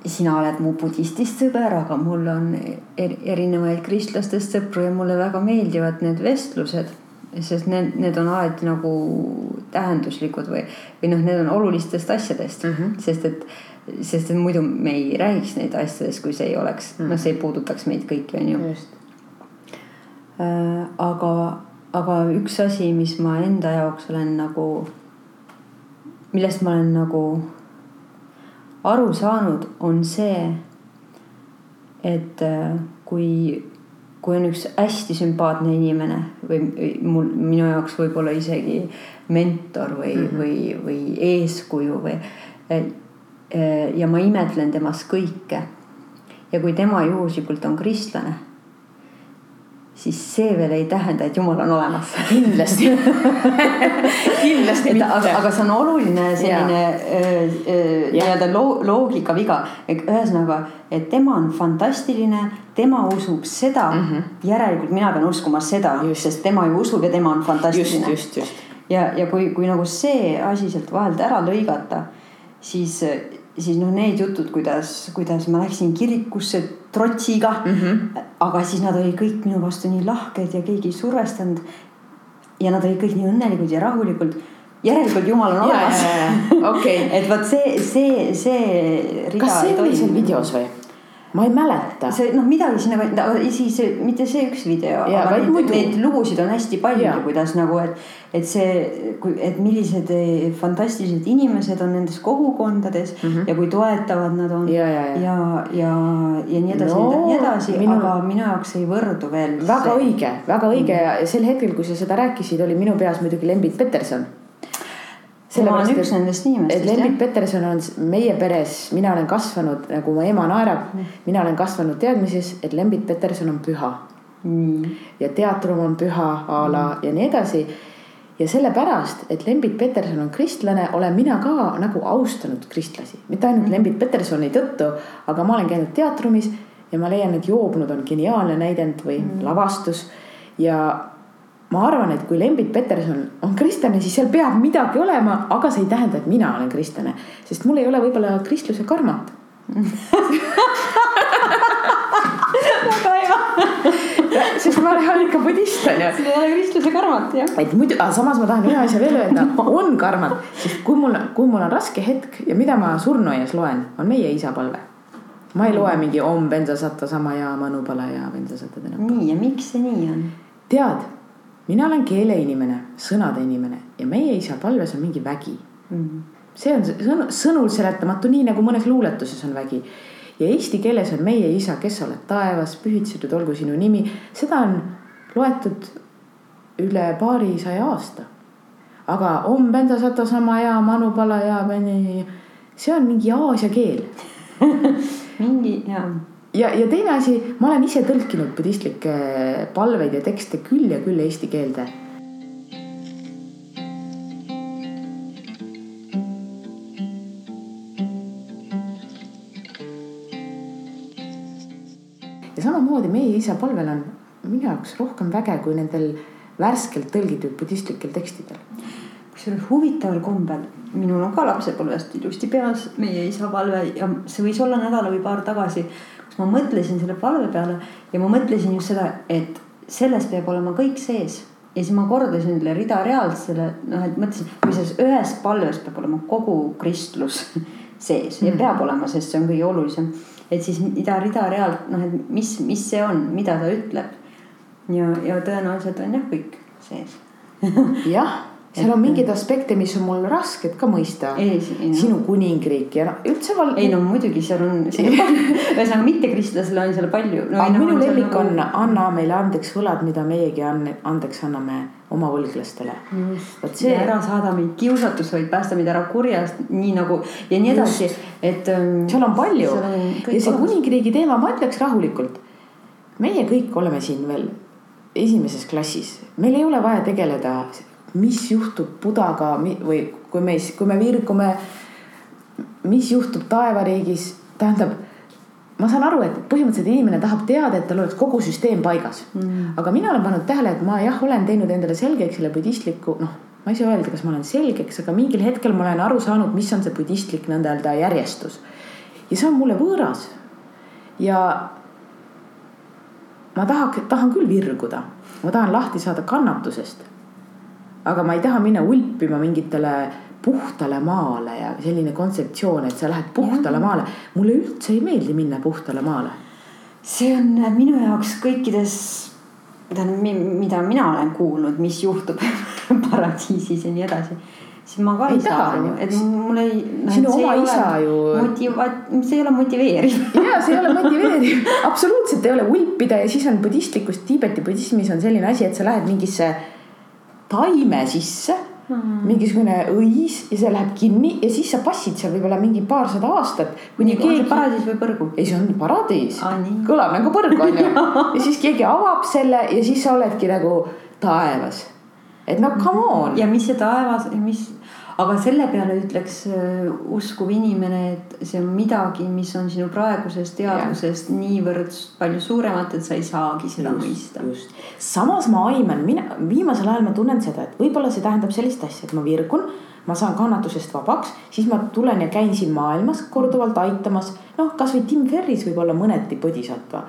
sina oled mu budistist sõber, aga mul on er, erinevaid kristlastest sõpru ja mulle väga meeldivad need vestlused. sest need, need on alati nagu tähenduslikud või, või noh, need on olulistest asjadest mm, -hmm. sest et sest et muidu me ei räägiks neid asjadest, kui see ei oleks mm, noh, see ei puudutaks meid kõiki, on ju. Äh, aga, aga üks asi, mis ma enda jaoks olen nagu, millest ma olen nagu aru saanud, on see, et äh, kui, kui on üks hästi sümpaatne inimene või mul, minu jaoks võib-olla isegi mentor või mm, -hmm. või, või eeskuju või. Äh, ja ma imetlen temast kõike. ja kui tema juhuslikult on kristlane siis see veel ei tähenda, et jumal on olemas. kindlasti [laughs] kindlasti mitte. aga, aga see on oluline selline nii-öelda loogika viga. ühesõnaga, et tema on fantastiline, tema usub seda mm, -hmm. järelikult mina pean uskuma seda, sest tema ju usub ja tema on fantastiline. just, just, just. ja, ja kui, kui nagu see asi sealt vahelt ära lõigata, siis siis noh, need jutud, kuidas, kuidas ma läksin kirikusse trotsiga mm. -hmm. aga siis nad olid kõik minu vastu nii lahked ja keegi ei survestanud. ja nad olid kõik nii õnnelikud ja rahulikud. järelikult jumal on olemas. Okay. [laughs] et vot see, see, see. kas see oli seal videos või? Ma ei mäleta. see noh, midagi sinna, siis mitte see üks video, aga neid, muidu... neid lugusid on hästi palju, kuidas nagu, et, et see, et millised eh, fantastilised inimesed on nendes kogukondades mm -hmm. ja kui toetavad nad on ja, ja, ja, ja, ja, ja nii edasi no,, nii edasi minu..., aga minu jaoks ei võrdu veel. väga see. õige, väga õige mm -hmm. ja sel hetkel, kui sa seda rääkisid, oli minu peas muidugi Lembit Peterson tema on üks nendest inimestest. et Lembit Peterson on meie peres, mina olen kasvanud nagu mu ema naerab mm., mina olen kasvanud teadmises, et Lembit Peterson on püha mm.. ja teatrum on püha a la mm. ja nii edasi ja sellepärast, et Lembit Peterson on kristlane, olen mina ka nagu austanud kristlasi, mitte ainult mm. Lembit Petersoni tõttu, aga ma olen käinud teatrumis ja ma leian, et joobnud on geniaalne näidend või mm. lavastus. ja ma arvan, et kui Lembit Peterson on kristlane, siis seal peab midagi olema, aga see ei tähenda, et mina olen kristlane, sest mul ei ole võib-olla kristluse karmat väga hea sest ma olen ikka budist on ju. sul ei ole kristluse karmat jah. et muidu, aga samas ma tahan ühe asja veel öelda, [laughs] on karmat, sest kui mul, kui mul on raske hetk ja mida ma surnuaias loen, on meie isa palve. ma ei loe mingi om bensa satta sama ja manupala ja bensa satta täna. nii ja miks see nii on? tead, mina olen keeleinimene, sõnade inimene ja meie isa palves on mingi vägi mm. -hmm. see on sõn, sõnul seletamatu, nii nagu mõnes luuletuses on vägi ja eesti keeles on meie isa, kes oled taevas, pühitsetud olgu sinu nimi, seda on loetud üle paarisaja aasta. aga om benda sata sama ja manu pala ja see on mingi Aasia keel [laughs] mingi ja. Ja, ja teine asi, ma olen ise tõlkinud budistlikke palveid ja tekste küll ja küll eesti keelde ja samamoodi meie isa palvel on minu jaoks rohkem väge kui nendel värskelt tõlgitud budistlikel tekstidel. kusjuures huvitaval kombel, minul on ka lapsepõlvest ilusti peas meie isa palve ja see võis olla nädala või paar tagasi, kus ma mõtlesin selle palve peale ja ma mõtlesin just seda, et selles peab olema kõik sees ja siis ma kordasin selle rida-realt selle noh, et mõtlesin, kui selles ühes palves peab olema kogu kristlus [laughs] sees ja mm. peab olema, sest see on kõige olulisem et siis ida rida realt noh, et mis, mis see on, mida ta ütleb. ja, ja tõenäoliselt on jah kõik sees [laughs] jah, seal on mingeid aspekte, mis on mul rasked ka mõista. sinu kuningriik ja noh, üldse val.... ei no muidugi seal on, ühesõnaga mittekristlasele on seal palju no,. aga minu lemmik nagu... on anna meile andeks võlad, mida meiegi andeks anname oma võlglastele. vot see. ära saada meid kiusatus, vaid päästa meid ära kurjast, nii nagu ja nii edasi, et ähm,. seal on palju seal on ja see kuningriigi teema, ma ütleks rahulikult. meie kõik oleme siin veel esimeses klassis, meil ei ole vaja tegeleda, mis juhtub Budaga või kui me, kui me virgume, mis juhtub taevariigis, tähendab ma saan aru, et põhimõtteliselt inimene tahab teada, et tal oleks kogu süsteem paigas mm.. aga mina olen pannud tähele, et ma jah, olen teinud endale selgeks selle budistliku, noh, ma ei saa öelda, kas ma olen selgeks, aga mingil hetkel ma olen aru saanud, mis on see budistlik nõnda-öelda järjestus. ja see on mulle võõras. ja ma tahaks, tahan küll virguda, ma tahan lahti saada kannatusest. Aga ma ei taha minna ulpima mingitele puhtale maale ja selline kontseptsioon, et sa lähed puhtale ja. maale. mulle üldse ei meeldi minna puhtale maale. see on minu jaoks kõikides, tähendab, mida mina olen kuulnud, mis juhtub [laughs] paradiisis ja nii edasi siis ma ka ei, ei saa aru, et mul ei no,. sinu oma isa ju. motiva-, see ei ole motiveeriv [laughs] ja see ei ole motiveeriv, [laughs] absoluutselt ei ole ulpida ja siis on budistlikus, Tiibeti budismis on selline asi, et sa lähed mingisse taime sisse mm. mingisugune õis ja see läheb kinni ja siis sa passid seal võib-olla mingi paarsada aastat. kuni keegi. paradiis või põrgu? ei, see on paradiis ah,. kõlab nagu põrg on ju [laughs] ja siis keegi avab selle ja siis sa oledki nagu taevas. et no come on. ja mis see taevas, mis aga selle peale ütleks äh, uskuv inimene, et see on midagi, mis on sinu praegusest teadvusest niivõrd palju suuremat, et sa ei saagi seda just, mõista. samas ma aiman, mina viimasel ajal ma tunnen seda, et võib-olla see tähendab sellist asja, et ma virgun, ma saan kannatusest vabaks, siis ma tulen ja käin siin maailmas korduvalt aitamas. noh, kasvõi Tim Ferris võib olla mõneti bodhisattva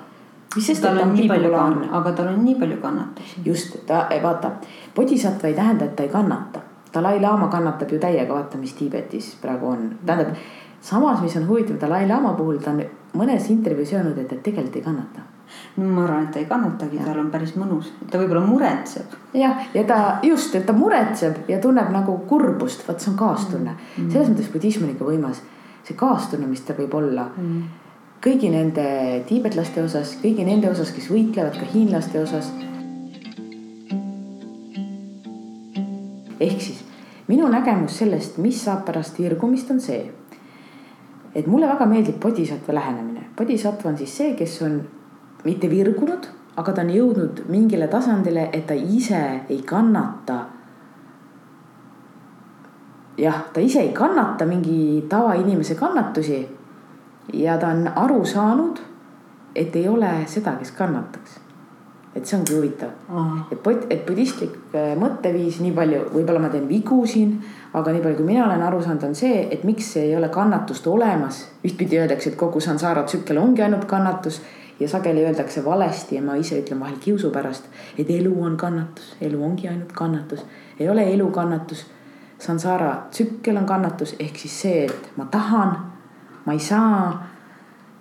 mis sest, et ta on nii palju kann-, aga tal on nii palju kannatusi. just, ta vaata, bodhisattva ei tähenda, et ta ei kannata Dalai-laama kannatab ju täiega, vaata, mis Tiibetis praegu on, tähendab samas, mis on huvitav Dalai-laama puhul, ta on mõnes intervjuus öelnud, et, et tegelikult ei kannata. ma arvan, et ta ei kannatagi, tal on päris mõnus, ta võib-olla muretseb. jah, ja ta just, et ta muretseb ja tunneb nagu kurbust, vot see on kaastunne. Mm.. selles mõttes budism on ikka võimas, see kaastunne, mis ta võib olla mm. kõigi nende tiibetlaste osas, kõigi nende osas, kes võitlevad, ka hiinlaste osas ehk siis minu nägemus sellest, mis saab pärast virgumist, on see, et mulle väga meeldib bodhisattva lähenemine. bodhisattva on siis see, kes on mitte virgunud, aga ta on jõudnud mingile tasandile, et ta ise ei kannata. jah, ta ise ei kannata mingi tavainimese kannatusi. ja ta on aru saanud, et ei ole seda, kes kannataks et see ongi huvitav oh., et, et budistlik äh, mõtteviis, nii palju, võib-olla ma teen vigu siin, aga nii palju, kui mina olen aru saanud, on see, et miks ei ole kannatust olemas. ühtpidi öeldakse, et kogu sansaara tsükkel ongi ainult kannatus ja sageli öeldakse valesti ja ma ise ütlen vahel kiusu pärast, et elu on kannatus, elu ongi ainult kannatus, ei ole elu kannatus. sansaara tsükkel on kannatus ehk siis see, et ma tahan, ma ei saa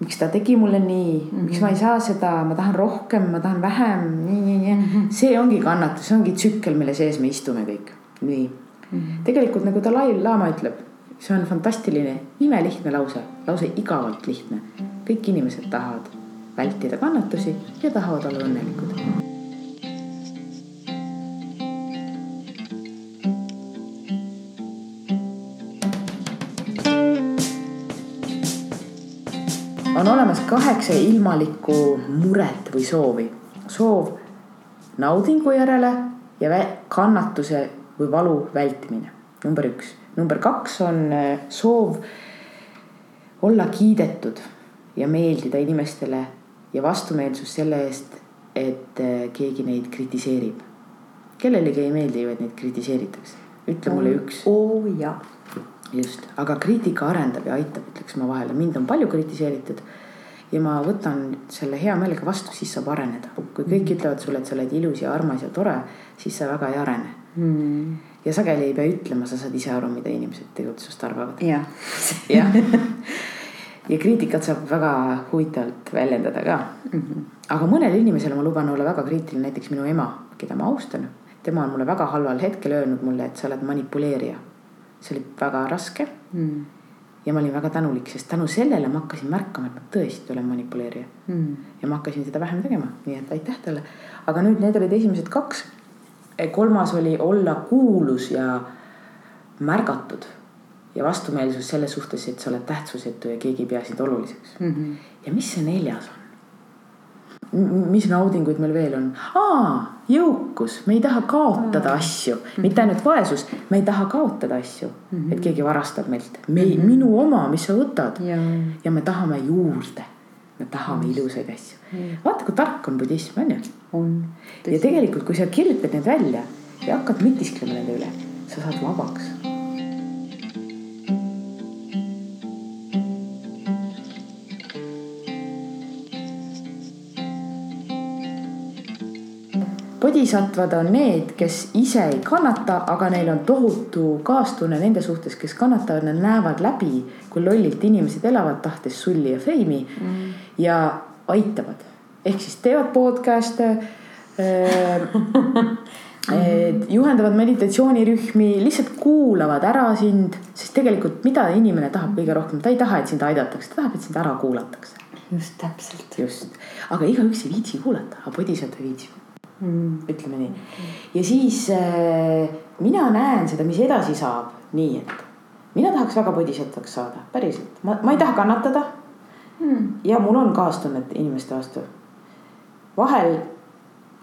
miks ta tegi mulle nii mm, -hmm. miks ma ei saa seda, ma tahan rohkem, ma tahan vähem, nii, nii, nii. -hmm. see ongi kannatus, see ongi tsükkel, mille sees me istume kõik, nii mm. -hmm. tegelikult nagu Dalai-laama ütleb, see on fantastiline, imelihtne lause, lause igavalt lihtne. kõik inimesed tahavad vältida kannatusi ja tahavad olla õnnelikud on olemas kaheksa ilmalikku muret või soovi. soov naudingu järele ja kannatuse või valu vältimine, number üks. number kaks on äh, soov olla kiidetud ja meeldida inimestele ja vastumeelsus selle eest, et äh, keegi neid kritiseerib. kellelegi ei meeldi ju, et neid kritiseeritakse. ütle mulle üks. oo jaa just, aga kriitika arendab ja aitab, ütleks ma vahele, mind on palju kritiseeritud. ja ma võtan selle hea meelega vastu, siis saab areneda. kui kõik mm. ütlevad sulle, et sa oled ilus ja armas ja tore, siis sa väga ei arene mm.. ja sageli ei pea ütlema, sa saad ise aru, mida inimesed tegelikult sinust arvavad. jah. [laughs] jah. ja kriitikat saab väga huvitavalt väljendada ka mm. -hmm. aga mõnele inimesele ma luban olla väga kriitiline, näiteks minu ema, keda ma austan. tema on mulle väga halval hetkel öelnud mulle, et sa oled manipuleerija see oli väga raske mm. ja ma olin väga tänulik, sest tänu sellele ma hakkasin märkama, et ma tõesti olen manipuleerija mm.. ja ma hakkasin seda vähem tegema, nii et aitäh talle. aga nüüd need olid esimesed kaks. kolmas oli olla kuulus ja märgatud ja vastumeelsus selles suhtes, et sa oled tähtsusetu ja keegi ei pea sind oluliseks mm. -hmm. ja mis see neljas on? Mis naudinguid meil veel on? aa, jõukus, me ei taha kaotada asju, mitte ainult vaesus, me ei taha kaotada asju. Mm, -hmm. et keegi varastab meilt, me mm, -hmm. minu oma, mis sa võtad? Ja, ja me tahame juurde, me tahame ilusaid asju. vaata, kui tark on budism, on ju. on. ja tegelikult, kui sa kirjutad need välja ja hakkad mõtisklema nende üle, sa saad vabaks bodhisattvad on need, kes ise ei kannata, aga neil on tohutu kaastunne nende suhtes, kes kannatavad, nad näevad läbi, kui lollilt inimesed elavad, tahtes sulli ja feimi mm. ja aitavad. ehk siis teevad podcast'e äh, [laughs] juhendavad meditatsioonirühmi, lihtsalt kuulavad ära sind, sest tegelikult, mida inimene tahab kõige rohkem, ta ei taha, et sind aidatakse, ta tahab, et sind ära kuulatakse. just täpselt. just, aga igaüks ei viitsi kuulata, aga bodhisattva viitsib mm.. ütleme nii. ja siis äh, mina näen seda, mis edasi saab. Nii, et mina tahaks väga bodhisattvaks saada, päriselt, ma, ma ei taha kannatada. Mm.. ja mul on kaastunnet inimeste vastu. vahel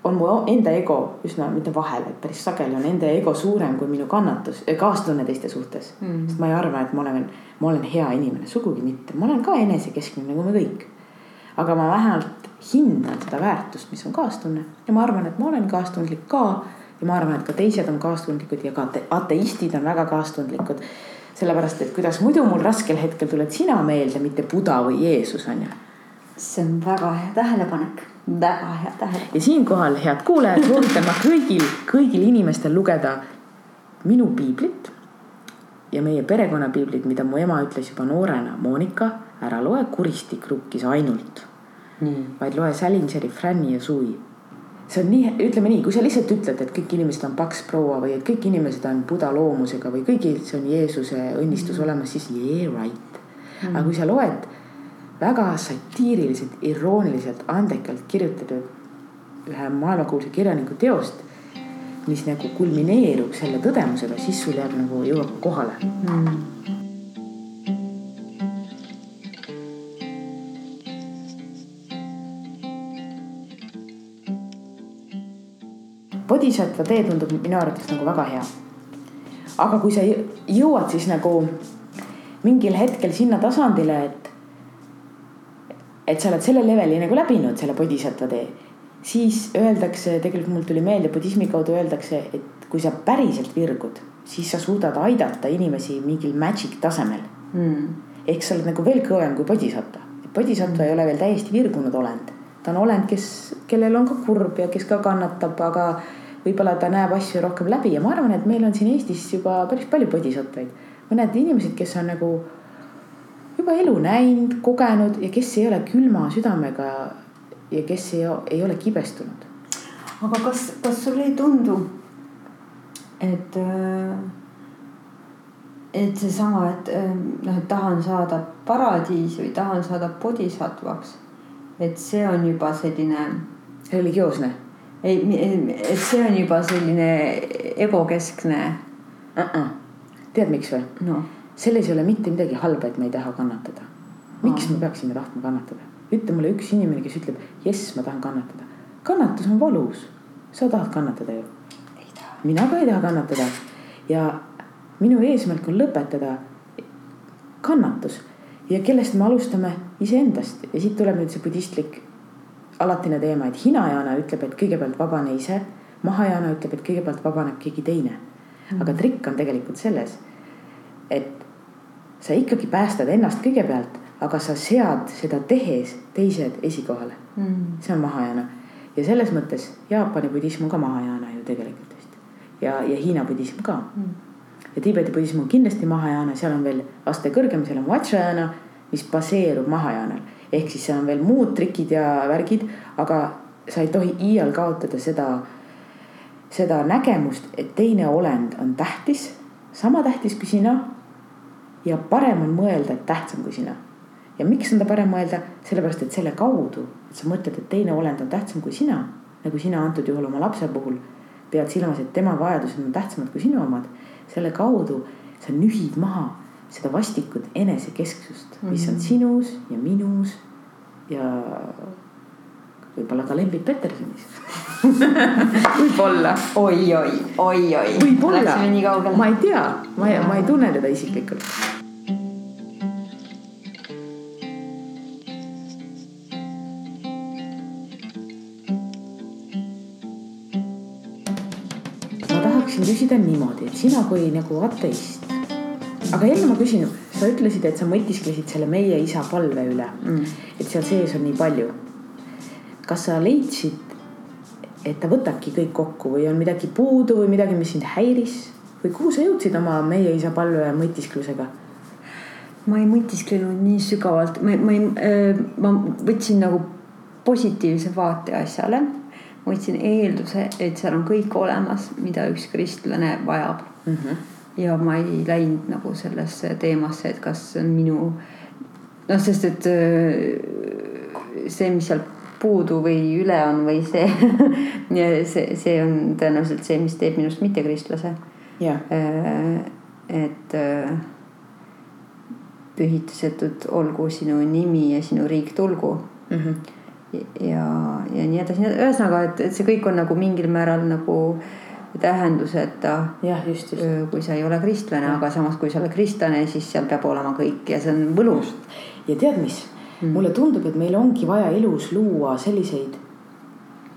on mu enda ego üsna, mitte vahel, vaid päris sageli on enda ego suurem kui minu kannatus, äh, kaastunne teiste suhtes. Mm.. sest ma ei arva, et ma olen, ma olen hea inimene, sugugi mitte, ma olen ka enesekeskne nagu me kõik. aga ma vähemalt hindan seda väärtust, mis on kaastunne ja ma arvan, et ma olen kaastundlik ka. ja ma arvan, et ka teised on kaastundlikud ja ka ateistid on väga kaastundlikud. sellepärast, et kuidas muidu mul raskel hetkel tuled sina meelde, mitte Buda või Jeesus on ju. see on väga hea tähelepanek, väga hea tähelepanek. ja siinkohal, head kuulajad, soovitan ma kõigil, kõigil inimestel lugeda minu piiblit ja meie perekonnapiiblit, mida mu ema ütles juba noorena, Monika, ära loe kuristik rukkis ainult vaid loe Salingeri, Franni ja Sui. see on nii, ütleme nii, kui sa lihtsalt ütled, et kõik inimesed on paks proua või et kõik inimesed on buda loomusega või kõigil see on Jeesuse õnnistus mm. olemas, siis yeah right. Mm.. aga kui sa loed väga satiiriliselt, irooniliselt, andekalt kirjutatud ühe maailmakuulsa kirjaniku teost, mis nagu kulmineerub selle tõdemusega, siis sul jääb nagu, jõuab kohale. Mm.. Bodhisattva tee tundub minu arvates nagu väga hea. aga kui sa jõuad siis nagu mingil hetkel sinna tasandile, et, et sa oled selle leveli nagu läbinud, selle bodhisattva tee, siis öeldakse, tegelikult mul tuli meelde, budismi kaudu öeldakse, et kui sa päriselt virgud, siis sa suudad aidata inimesi mingil magic tasemel mm.. ehk sa oled nagu veel kõvem kui bodhisattva. bodhisattva ei ole veel täiesti virgunud olend, ta on olend, kes, kellel on ka kurb ja kes ka kannatab, aga võib-olla ta näeb asju rohkem läbi ja ma arvan, et meil on siin Eestis juba päris palju bodhisattvaid. mõned inimesed, kes on nagu juba elu näinud, kogenud ja kes ei ole külma südamega ja kes ei, ei ole kibestunud. aga kas, kas sulle ei tundu, et, äh, et seesama, et äh, noh, et tahan saada paradiisi või tahan saada bodhisattvaks, et see on juba selline. religioosne? Ei, et see on juba selline egokeskne uh. -uh. tead, miks või no.? selles ei ole mitte midagi halba, et me ei taha kannatada. miks uh -huh. me peaksime tahtma kannatada? ütle mulle üks inimene, kes ütleb, jess, ma tahan kannatada. kannatus on valus. sa tahad kannatada ju. mina ka ei taha kannatada. ja minu eesmärk on lõpetada kannatus ja kellest me alustame iseendast ja siit tuleb nüüd see budistlik alatine teema, et Hinayana ütleb, et kõigepealt vabane ise. Mahajana ütleb, et kõigepealt vabaneb keegi teine. aga trikk on tegelikult selles, et sa ikkagi päästad ennast kõigepealt aga sa sead seda tehes teised esikohale. Mm.. see on mahajana ja selles mõttes Jaapani budism on ka mahajana ju tegelikult vist. Ja, ja Hiina budism ka. Mm.. ja Tiibeti budism on kindlasti mahajana, seal on veel aste kõrgem, seal on vajrayana, mis baseerub mahajanal ehk siis seal on veel muud trikid ja värgid, aga sa ei tohi iial kaotada seda, seda nägemust, et teine olend on tähtis, sama tähtis kui sina. ja parem on mõelda, et tähtsam kui sina ja miks on ta parem mõelda, sellepärast et selle kaudu, et sa mõtled, et teine olend on tähtsam kui sina, nagu sina antud juhul oma lapse puhul pead silmas, et tema vajadused on tähtsamad kui sinu omad. selle kaudu sa nühid maha seda vastikut enesekesksust, mis on mhm. sinus ja minus ja võib-olla ka Lembit Petersonis [laughs] võib-olla oi, oi, oi, oi. võib-olla, ma ei tea, ma, ma ei tunne teda isiklikult küsida niimoodi, et sina kui nagu ateist. Aga jälle ma küsin, sa ütlesid, et sa mõtisklesid selle meie isa palve üle mm., et seal sees on nii palju. kas sa leidsid, et ta võtabki kõik kokku või on midagi puudu või midagi, mis sind häiris või kuhu sa jõudsid oma meie isa palve mõtisklusega? ma ei mõtisklenud nii sügavalt, ma, ma ei, ma võtsin nagu positiivse vaate asjale ma võtsin eelduse, et seal on kõik olemas, mida üks kristlane vajab mm. -hmm. Ja ma ei läinud nagu sellesse teemasse, et kas see on minu noh, sest et äh, see, mis seal puudu või üle on või see [laughs] see, see on tõenäoliselt see, mis teeb minust mittekristlase. Yeah.. Äh, et äh, pühitisetud olgu sinu nimi ja sinu riik tulgu. Mm. -hmm ja, ja nii edasi, ühesõnaga, et, et see kõik on nagu mingil määral nagu tähenduseta. jah, just, just. kui sa ei ole kristlane, aga samas, kui sa oled kristlane, siis seal peab olema kõik ja see on võlus. ja tead, mis mm., mulle tundub, et meil ongi vaja elus luua selliseid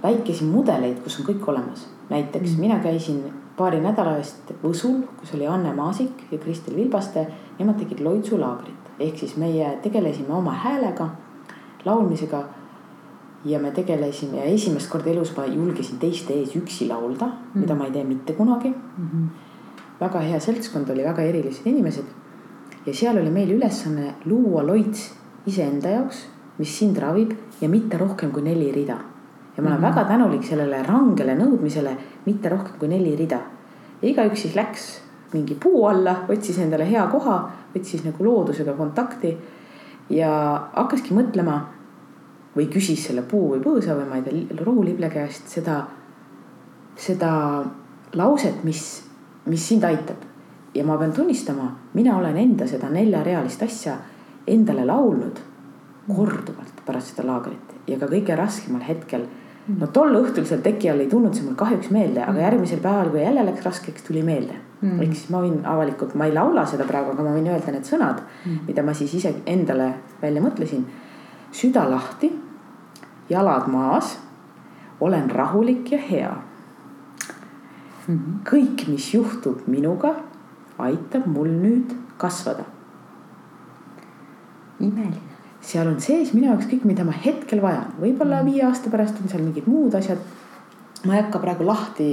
väikesi mudeleid, kus on kõik olemas. näiteks mm. mina käisin paari nädala eest Võsul, kus oli Anne Maasik ja Kristel Vilbaste. Nemad tegid loitsulaagrit ehk siis meie tegelesime oma häälega, laulmisega ja me tegelesime ja esimest korda elus ma julgesin teiste ees üksi laulda mm, -hmm. mida ma ei tee mitte kunagi mm. -hmm. väga hea seltskond oli, väga erilised inimesed. ja seal oli meil ülesanne luua loits iseenda jaoks, mis sind ravib ja mitte rohkem kui neli rida. ja ma olen mm -hmm. väga tänulik sellele rangele nõudmisele, mitte rohkem kui neli rida. ja igaüks siis läks mingi puu alla, otsis endale hea koha, võtsis nagu loodusega kontakti ja hakkaski mõtlema või küsis selle puu või põõsa või ma ei tea, rohulible käest seda, seda lauset, mis, mis sind aitab. ja ma pean tunnistama, mina olen enda seda neljarealist asja endale laulnud korduvalt pärast seda laagrit ja ka kõige raskemal hetkel no tol õhtul seal teki all ei tulnud see mul kahjuks meelde, aga järgmisel päeval, kui jälle läks raskeks, tuli meelde mm.. ehk siis ma võin avalikult, ma ei laula seda praegu, aga ma võin öelda need sõnad mm., mida ma siis ise endale välja mõtlesin. Süda lahti, jalad maas, olen rahulik ja hea mm. -hmm. kõik, mis juhtub minuga, aitab mul nüüd kasvada. imeline seal on sees minu jaoks kõik, mida ma hetkel vajan, võib-olla mm. viie aasta pärast on seal mingid muud asjad. ma ei hakka praegu lahti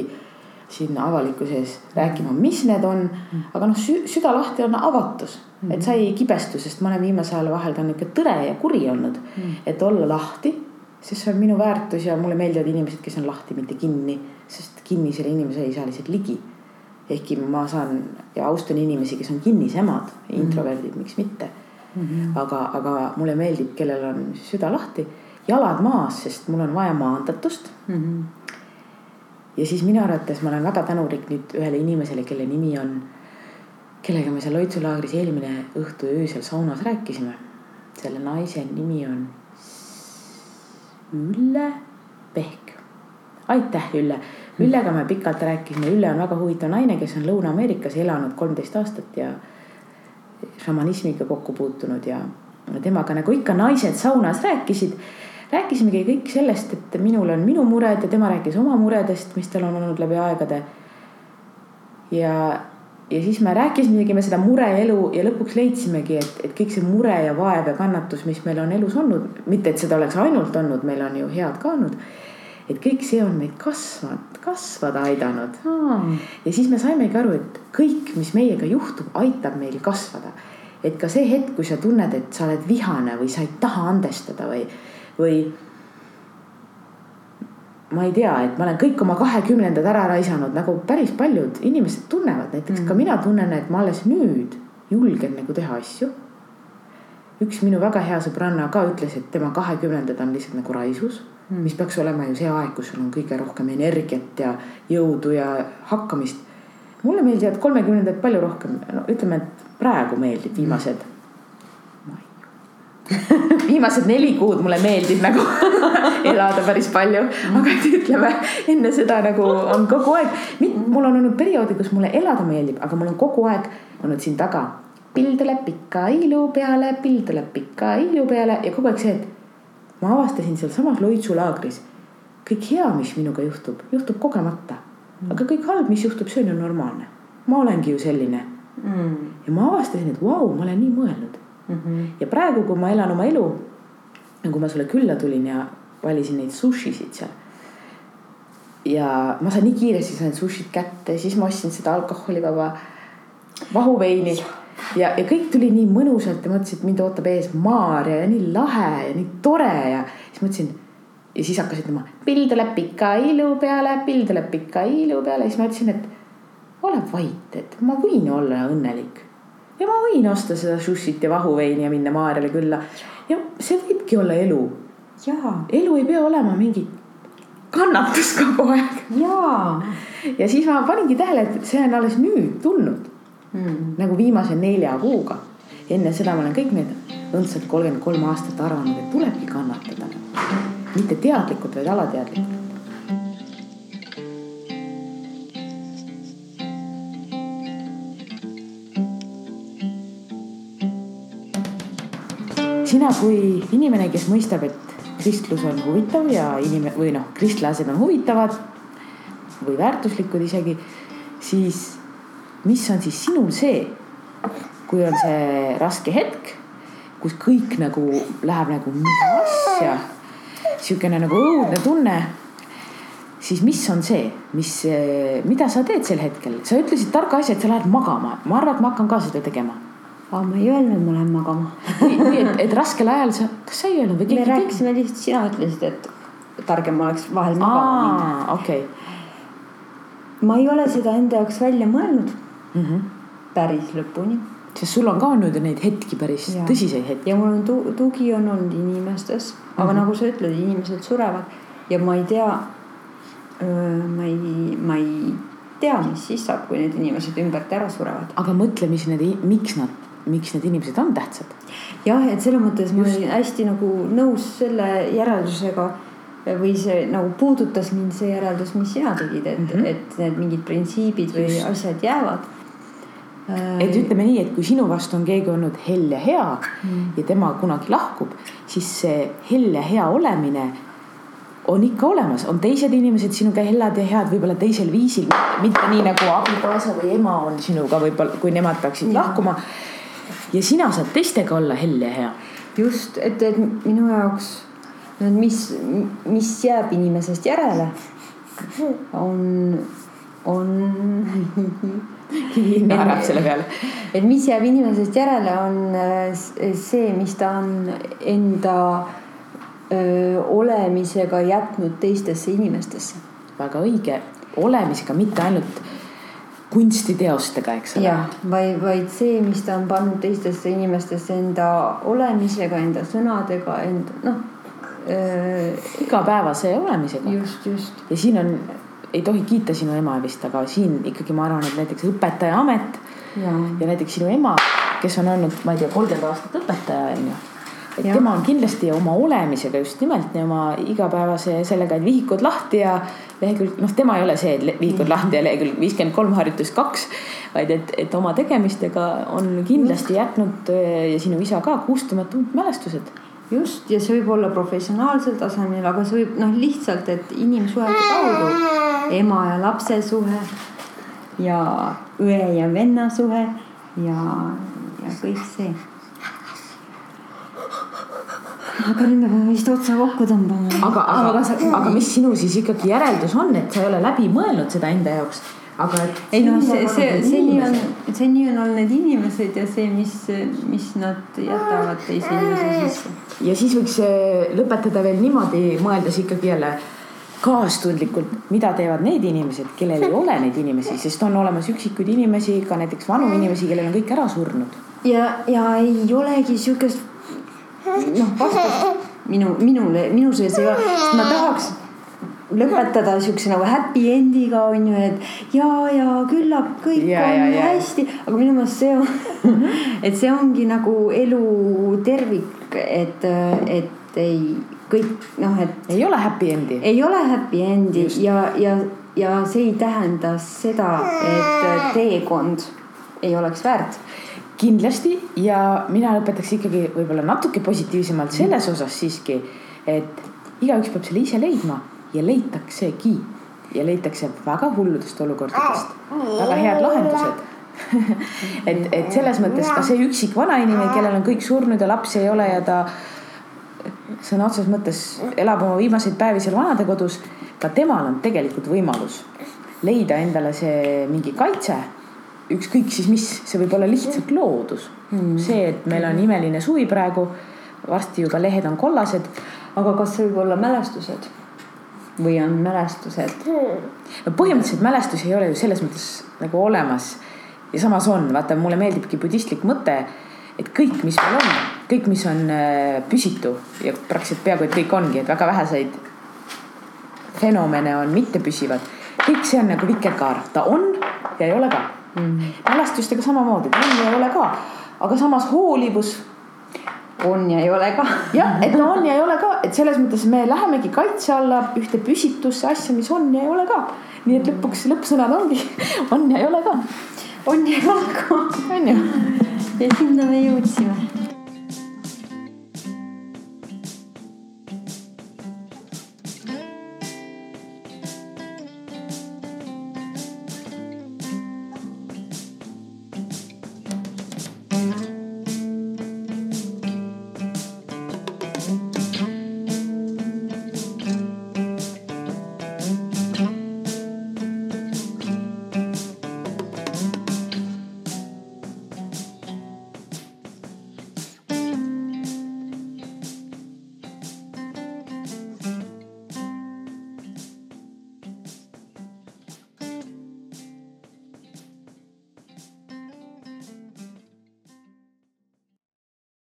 siin avalikkuse ees rääkima, mis need on, mm. aga noh, süda lahti on avatus, et sa ei kibestu, sest ma olen viimasel ajal vahel ka nihuke tõre ja kuri olnud, mm. et olla lahti, sest see on minu väärtus ja mulle meeldivad inimesed, kes on lahti, mitte kinni, sest kinnisele inimesele ei saa lihtsalt ligi. ehkki ma saan ja austan inimesi, kes on kinnisemad, introverdid, miks mitte mm. -hmm. aga, aga mulle meeldib, kellel on süda lahti, jalad maas, sest mul on vaja maandatust mm. -hmm. ja siis minu arvates ma olen väga tänulik nüüd ühele inimesele, kelle nimi on, kellega me seal Loitsu laagris eelmine õhtu öösel saunas rääkisime. selle naise nimi on Ülle Pehk. aitäh, Ülle. Üllega me pikalt rääkisime, Ülle on väga huvitav naine, kes on Lõuna-Ameerikas elanud kolmteist aastat ja šamanismiga kokku puutunud ja temaga nagu ikka naised saunas rääkisid. rääkisimegi kõik sellest, et minul on minu mured ja tema rääkis oma muredest, mis tal on olnud läbi aegade. ja, ja siis me rääkisimegi me seda mureelu ja lõpuks leidsimegi, et, et kõik see mure ja vaev ja kannatus, mis meil on elus olnud, mitte et seda oleks ainult olnud, meil on ju head ka olnud et kõik see on meid kasvanud, kasvada aidanud hmm.. ja siis me saimegi aru, et kõik, mis meiega juhtub, aitab meil kasvada. et ka see hetk, kui sa tunned, et sa oled vihane või sa ei taha andestada või, või ma ei tea, et ma olen kõik oma kahekümnendad ära raisanud, nagu päris paljud inimesed tunnevad, näiteks mm. ka mina tunnen, et ma alles nüüd julgen nagu teha asju. üks minu väga hea sõbranna ka ütles, et tema kahekümnendad on lihtsalt nagu raisus mm., mis peaks olema ju see aeg, kus sul on kõige rohkem energiat ja jõudu ja hakkamist. mulle meeldivad kolmekümnendad palju rohkem, no ütleme, et praegu meeldib viimased [laughs] viimased neli kuud mulle meeldib nagu [laughs] elada päris palju, aga et ütleme enne seda nagu on kogu aeg, mul on olnud perioodi, kus mulle elada meeldib, aga mul on kogu aeg olnud siin taga. pill tuleb pika ilu peale, pill tuleb pika ilu peale ja kogu aeg see, et ma avastasin sealsamas Loitsu laagris. kõik hea, mis minuga juhtub, juhtub kogemata. aga kõik halb, mis juhtub, see on ju normaalne. ma olengi ju selline mm.. ja ma avastasin, et vau, ma olen nii mõelnud mm. -hmm. ja praegu, kui ma elan oma elu, kui ma sulle külla tulin ja valisin neid sushisid seal. ja ma sain nii kiiresti sain sushid kätte, siis ma ostsin seda alkoholivaba vahuveini ja, ja kõik tuli nii mõnusalt ja mõtlesin, et mind ootab ees Maarja ja nii lahe ja nii tore ja siis mõtlesin. ja siis hakkas ütlema, pill tuleb pika ilu peale, pill tuleb pika ilu peale siis ma ütlesin, et ole vait, et ma võin olla õnnelik. Ja ma võin osta seda sushit ja vahuveini ja minna Maarjale külla. ja see võibki olla elu. elu ei pea olema mingi kannatus kogu aeg. ja siis ma paningi tähele, et see on alles nüüd tulnud mm. nagu viimase nelja kuuga. enne seda ma olen kõik need õndsad kolmkümmend kolm aastat arvanud, et tulebki kannatada. mitte teadlikult, vaid alateadlikult. Sina kui inimene, kes mõistab, et kristlus on huvitav ja inimene või noh, kristlased on huvitavad või väärtuslikud isegi, siis mis on siis sinul see, kui on see raske hetk, kus kõik nagu läheb nagu mida asja, sihukene nagu õudne tunne. siis mis on see, mis, mida sa teed sel hetkel, sa ütlesid targa asja, et sa lähed magama, ma arvan, et ma hakkan ka seda tegema aga ma ei öelnud, ma lähen magama või et, et raskel ajal sa, kas sa ei öelnud või keegi? me rääkisime lihtsalt, sina ütlesid, et targem oleks vahel magama minna. okei okay.. ma ei ole seda enda jaoks välja mõelnud mm. -hmm. päris lõpuni. sest sul on ka olnud ju neid hetki, päris ja. tõsiseid hetki. ja mul on tu tugi on olnud inimestes, aga mm -hmm. nagu sa ütled, inimesed surevad ja ma ei tea. ma ei, ma ei tea, mis siis saab, kui need inimesed ümbert ära surevad. aga mõtle, mis need, miks nad, miks need inimesed on tähtsad. jah, et selles mõttes ma olin hästi nagu nõus selle järeldusega või see nagu puudutas mind see järeldus, mis sina tegid, et mm, -hmm. et need mingid printsiibid või Just. asjad jäävad. et ütleme nii, et kui sinu vastu on keegi olnud hell ja hea mm. ja tema kunagi lahkub, siis see hell ja hea olemine on ikka olemas, on teised inimesed sinuga hellad ja head võib-olla teisel viisil, mitte nii nagu abikaasa või ema on sinuga võib-olla, kui nemad peaksid lahkuma. Ja sina saad teistega olla hell ja hea. just, et, et minu jaoks, mis, mis jääb inimesest järele, on, on kivi [laughs] naerab selle peale. et mis jääb inimesest järele, on see, mis ta on enda öö, olemisega jätnud teistesse inimestesse. väga õige, olemisega, mitte ainult kunstiteostega, eks ole. jah, vaid, vaid see, mis ta on pannud teistesse inimestesse enda olemisega, enda sõnadega, enda noh. igapäevase olemisega. just, just. ja siin on, ei tohi kiita sinu ema vist, aga siin ikkagi ma arvan, et näiteks õpetaja amet ja, ja näiteks sinu ema, kes on olnud, ma ei tea, kolmkümmend aastat õpetaja on ju et ja. tema on kindlasti oma olemisega just nimelt nii oma igapäevase sellega, et vihikud lahti ja lehekülg, noh, tema ei ole see, et vihikud lahti ja lehekülg viiskümmend kolm harjutus kaks. vaid et, et oma tegemistega on kindlasti jätnud äh, ja sinu isa ka kustumatud mälestused just ja see võib olla professionaalsel tasemel, aga see võib noh, lihtsalt, et inimsuhete kaudu ema ja lapse suhe ja õe ja venna suhe ja, ja kõik see aga nüüd me peame vist otsa kokku tõmbama. aga, aga, aga, sa, aga mis sinu siis ikkagi järeldus on, et sa ei ole läbi mõelnud seda enda jaoks? aga et. ei noh, see, see, nii on, see nii on olnud need inimesed ja see, mis, mis nad jätavad teise inimese sisse. ja siis võiks eh, lõpetada veel niimoodi, mõeldes ikkagi jälle kaastundlikult, mida teevad need inimesed, kellel ei ole neid inimesi, sest on olemas üksikuid inimesi, ka näiteks vanu inimesi, kellel on kõik ära surnud. ja, ja ei olegi sihukest noh, vastust minu, minule, minu sees ei ole, sest ma tahaks lõpetada siukse nagu happy end'iga on ju, et ja, ja küllap kõik ja, on ja, ja. hästi, aga minu meelest see on [laughs] et see ongi nagu elu tervik, et, et ei kõik noh, et. ei ole happy end'i. ei ole happy end'i Just. ja, ja, ja see ei tähenda seda, et teekond ei oleks väärt kindlasti. Ja mina lõpetaks ikkagi võib-olla natuke positiivsemalt selles mhm. osas siiski, et igaüks peab selle ise leidma ja leitaksegi. Ja leitakse väga hulludest olukordadest väga head lahendused. [laughs] Et, et selles mõttes ka see üksik vanainimene, kellel on kõik surnud ja lapsi ei ole ja ta sõna otseses mõttes elab oma viimaseid päevi seal vanadekodus, ka temal on tegelikult võimalus leida endale see mingi kaitse ükskõik siis mis, see võib olla lihtsalt loodus mm.. see, et meil on imeline suvi praegu, varsti ju ka lehed on kollased. aga kas see võib olla mälestused? või on mälestused? no põhimõtteliselt mälestusi ei ole ju selles mõttes nagu olemas. ja samas on, vaata, mulle meeldibki budistlik mõte, et kõik, mis meil on, kõik, mis on äh, püsitu ja praktiliselt peaaegu et kõik ongi, et väga väheseid fenomene on mittepüsivad. kõik see on nagu vikerkaar, ta on ja ei ole ka mm.. mälestustega samamoodi, on ja ei ole ka, aga samas hoolivus. on ja ei ole ka. [laughs] jah, et no on ja ei ole ka, et selles mõttes me lähemegi kaitse alla ühte püsitusse asja, mis on ja ei ole ka. nii et lõpuks lõppsõnad ongi [laughs] on ja ei ole ka. on ja ei ole ka. on ju. ja sinna me jõudsime